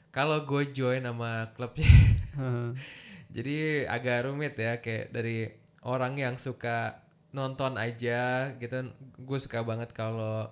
Kalau gue join sama klubnya, [laughs] jadi agak rumit ya kayak dari orang yang suka nonton aja gitu. Gue suka banget kalau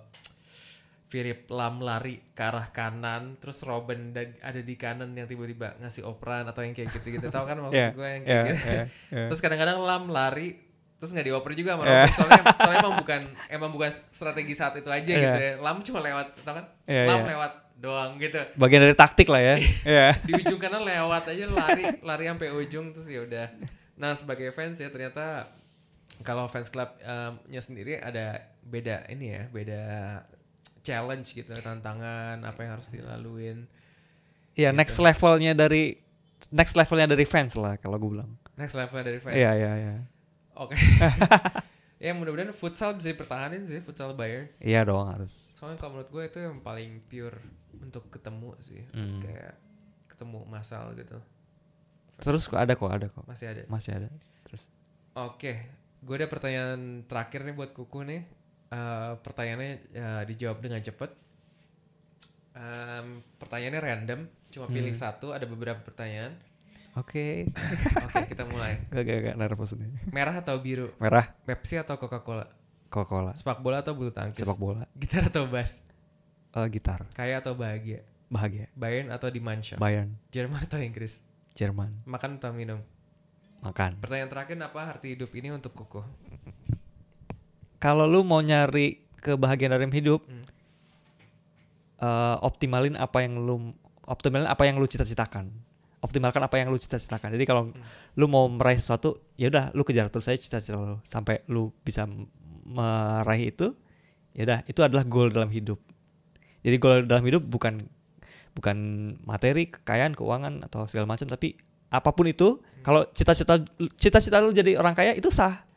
Philip Lam lari ke arah kanan, terus Robin da- ada di kanan yang tiba-tiba ngasih operan atau yang kayak gitu-gitu. Tahu kan maksud [laughs] Iya, gue yang kayak iya, gitu. iya, iya. Terus kadang-kadang Lam lari terus nggak dioper juga sama. Robin. Soalnya, [laughs] soalnya emang bukan emang bukan strategi saat itu aja Iya. gitu ya. Lam cuma lewat, tau kan? Iya, Lam iya. lewat doang gitu. bagian dari taktik lah ya [laughs] Iya. Di ujung kanan lewat aja lari lari sampai ujung terus ya udah. Nah sebagai fans ya ternyata kalau fans clubnya sendiri ada beda ini ya beda challenge gitu tantangan apa yang harus dilaluin Iya, Gitu. next levelnya dari next levelnya dari fans lah kalau gue bilang. next level dari fans Iya, iya, iya. oke [laughs] [laughs] ya mudah-mudahan futsal bisa dipertahanin sih futsal Bayern Iya dong harus. soalnya kalau menurut gue itu yang paling pure untuk ketemu sih Hmm. kayak ketemu masal gitu Terus kok ada kok, ada kok. masih ada Masih ada. Terus. oke gue ada pertanyaan terakhir nih buat kuku nih Eh, pertanyaannya ya, dijawab dengan cepet Em, pertanyaannya random cuma pilih Hmm. satu ada beberapa pertanyaan Oke. [laughs] oke kita mulai [laughs] Gak, gak, gak nervous nih. merah atau biru Merah, Pepsi atau Coca-Cola Coca-Cola. sepak bola atau bulu tangkis Sepak bola. gitar atau bass Eh, gitar. kaya atau bahagia Bahagia. Bayern atau Dimanshaft Bayern. Jerman atau Inggris Jerman. makan atau minum Makan. pertanyaan terakhir apa arti hidup ini untuk kuku Kalau lu mau nyari kebahagiaan dalam hidup, Hmm. eh, optimalin apa yang lu optimalin apa yang lu cita-citakan. Optimalkan apa yang lu cita-citakan. Jadi kalau lu mau meraih sesuatu, ya udah lu kejar terus saja cita-cita lu sampai lu bisa meraih itu. Ya udah, itu adalah goal dalam hidup. Jadi goal dalam hidup bukan bukan materi, kekayaan, keuangan atau segala macam, tapi apa pun itu, kalau cita-cita cita-cita lu jadi orang kaya itu sah.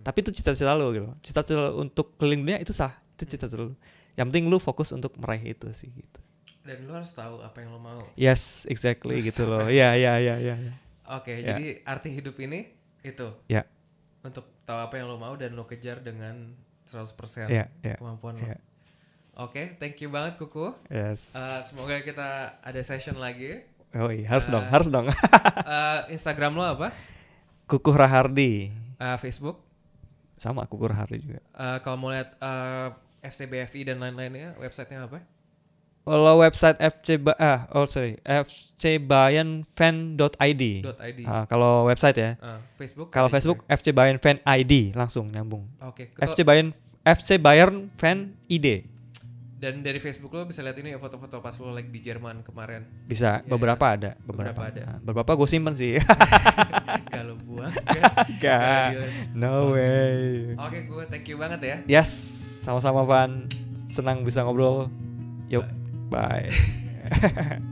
Tapi itu cita-cita lu gitu. Cita-cita untuk keliling dunia itu sah. Itu cita-cita lu. Yang penting lu fokus untuk meraih itu sih gitu. dan lu harus tahu apa yang lo mau Yes, exactly [laughs] gitu loh. Iya, iya, iya, iya. iya. oke Ya. jadi arti hidup ini itu Ya. untuk tahu apa yang lo mau dan lo kejar dengan 100% Iya, iya. kemampuan lo Iya. oke thank you banget kuku Yes. Eh, semoga kita ada session lagi oh iya, harus uh, dong, harus dong. [laughs] Eh, Instagram lo apa Kukuh Rahardi. Eh, Facebook Sama Kukuh Rahardi juga. Eh, kalau mau lihat eh, FCBFI dan lain-lainnya websitenya apa Kalau website FC Ba- ah, oh sorry, fcbayanfan.id. .id Ah, kalau website ya. Eh, Facebook Kalau Facebook juga. FC Bayern Fan ID langsung nyambung. oke ketua- FC Bayern FC Bayern Fan ID. Dan dari Facebook lo bisa lihat ini ya foto-foto pas lo like di Jerman kemarin Bisa, Iya, beberapa ada, Beberapa beberapa, ada. Nah, beberapa gue simpen sih. [laughs] kalau buang Gak. No way. oke gue thank you banget ya Yes, sama-sama Van. Senang bisa ngobrol. Yuk, bye. [laughs]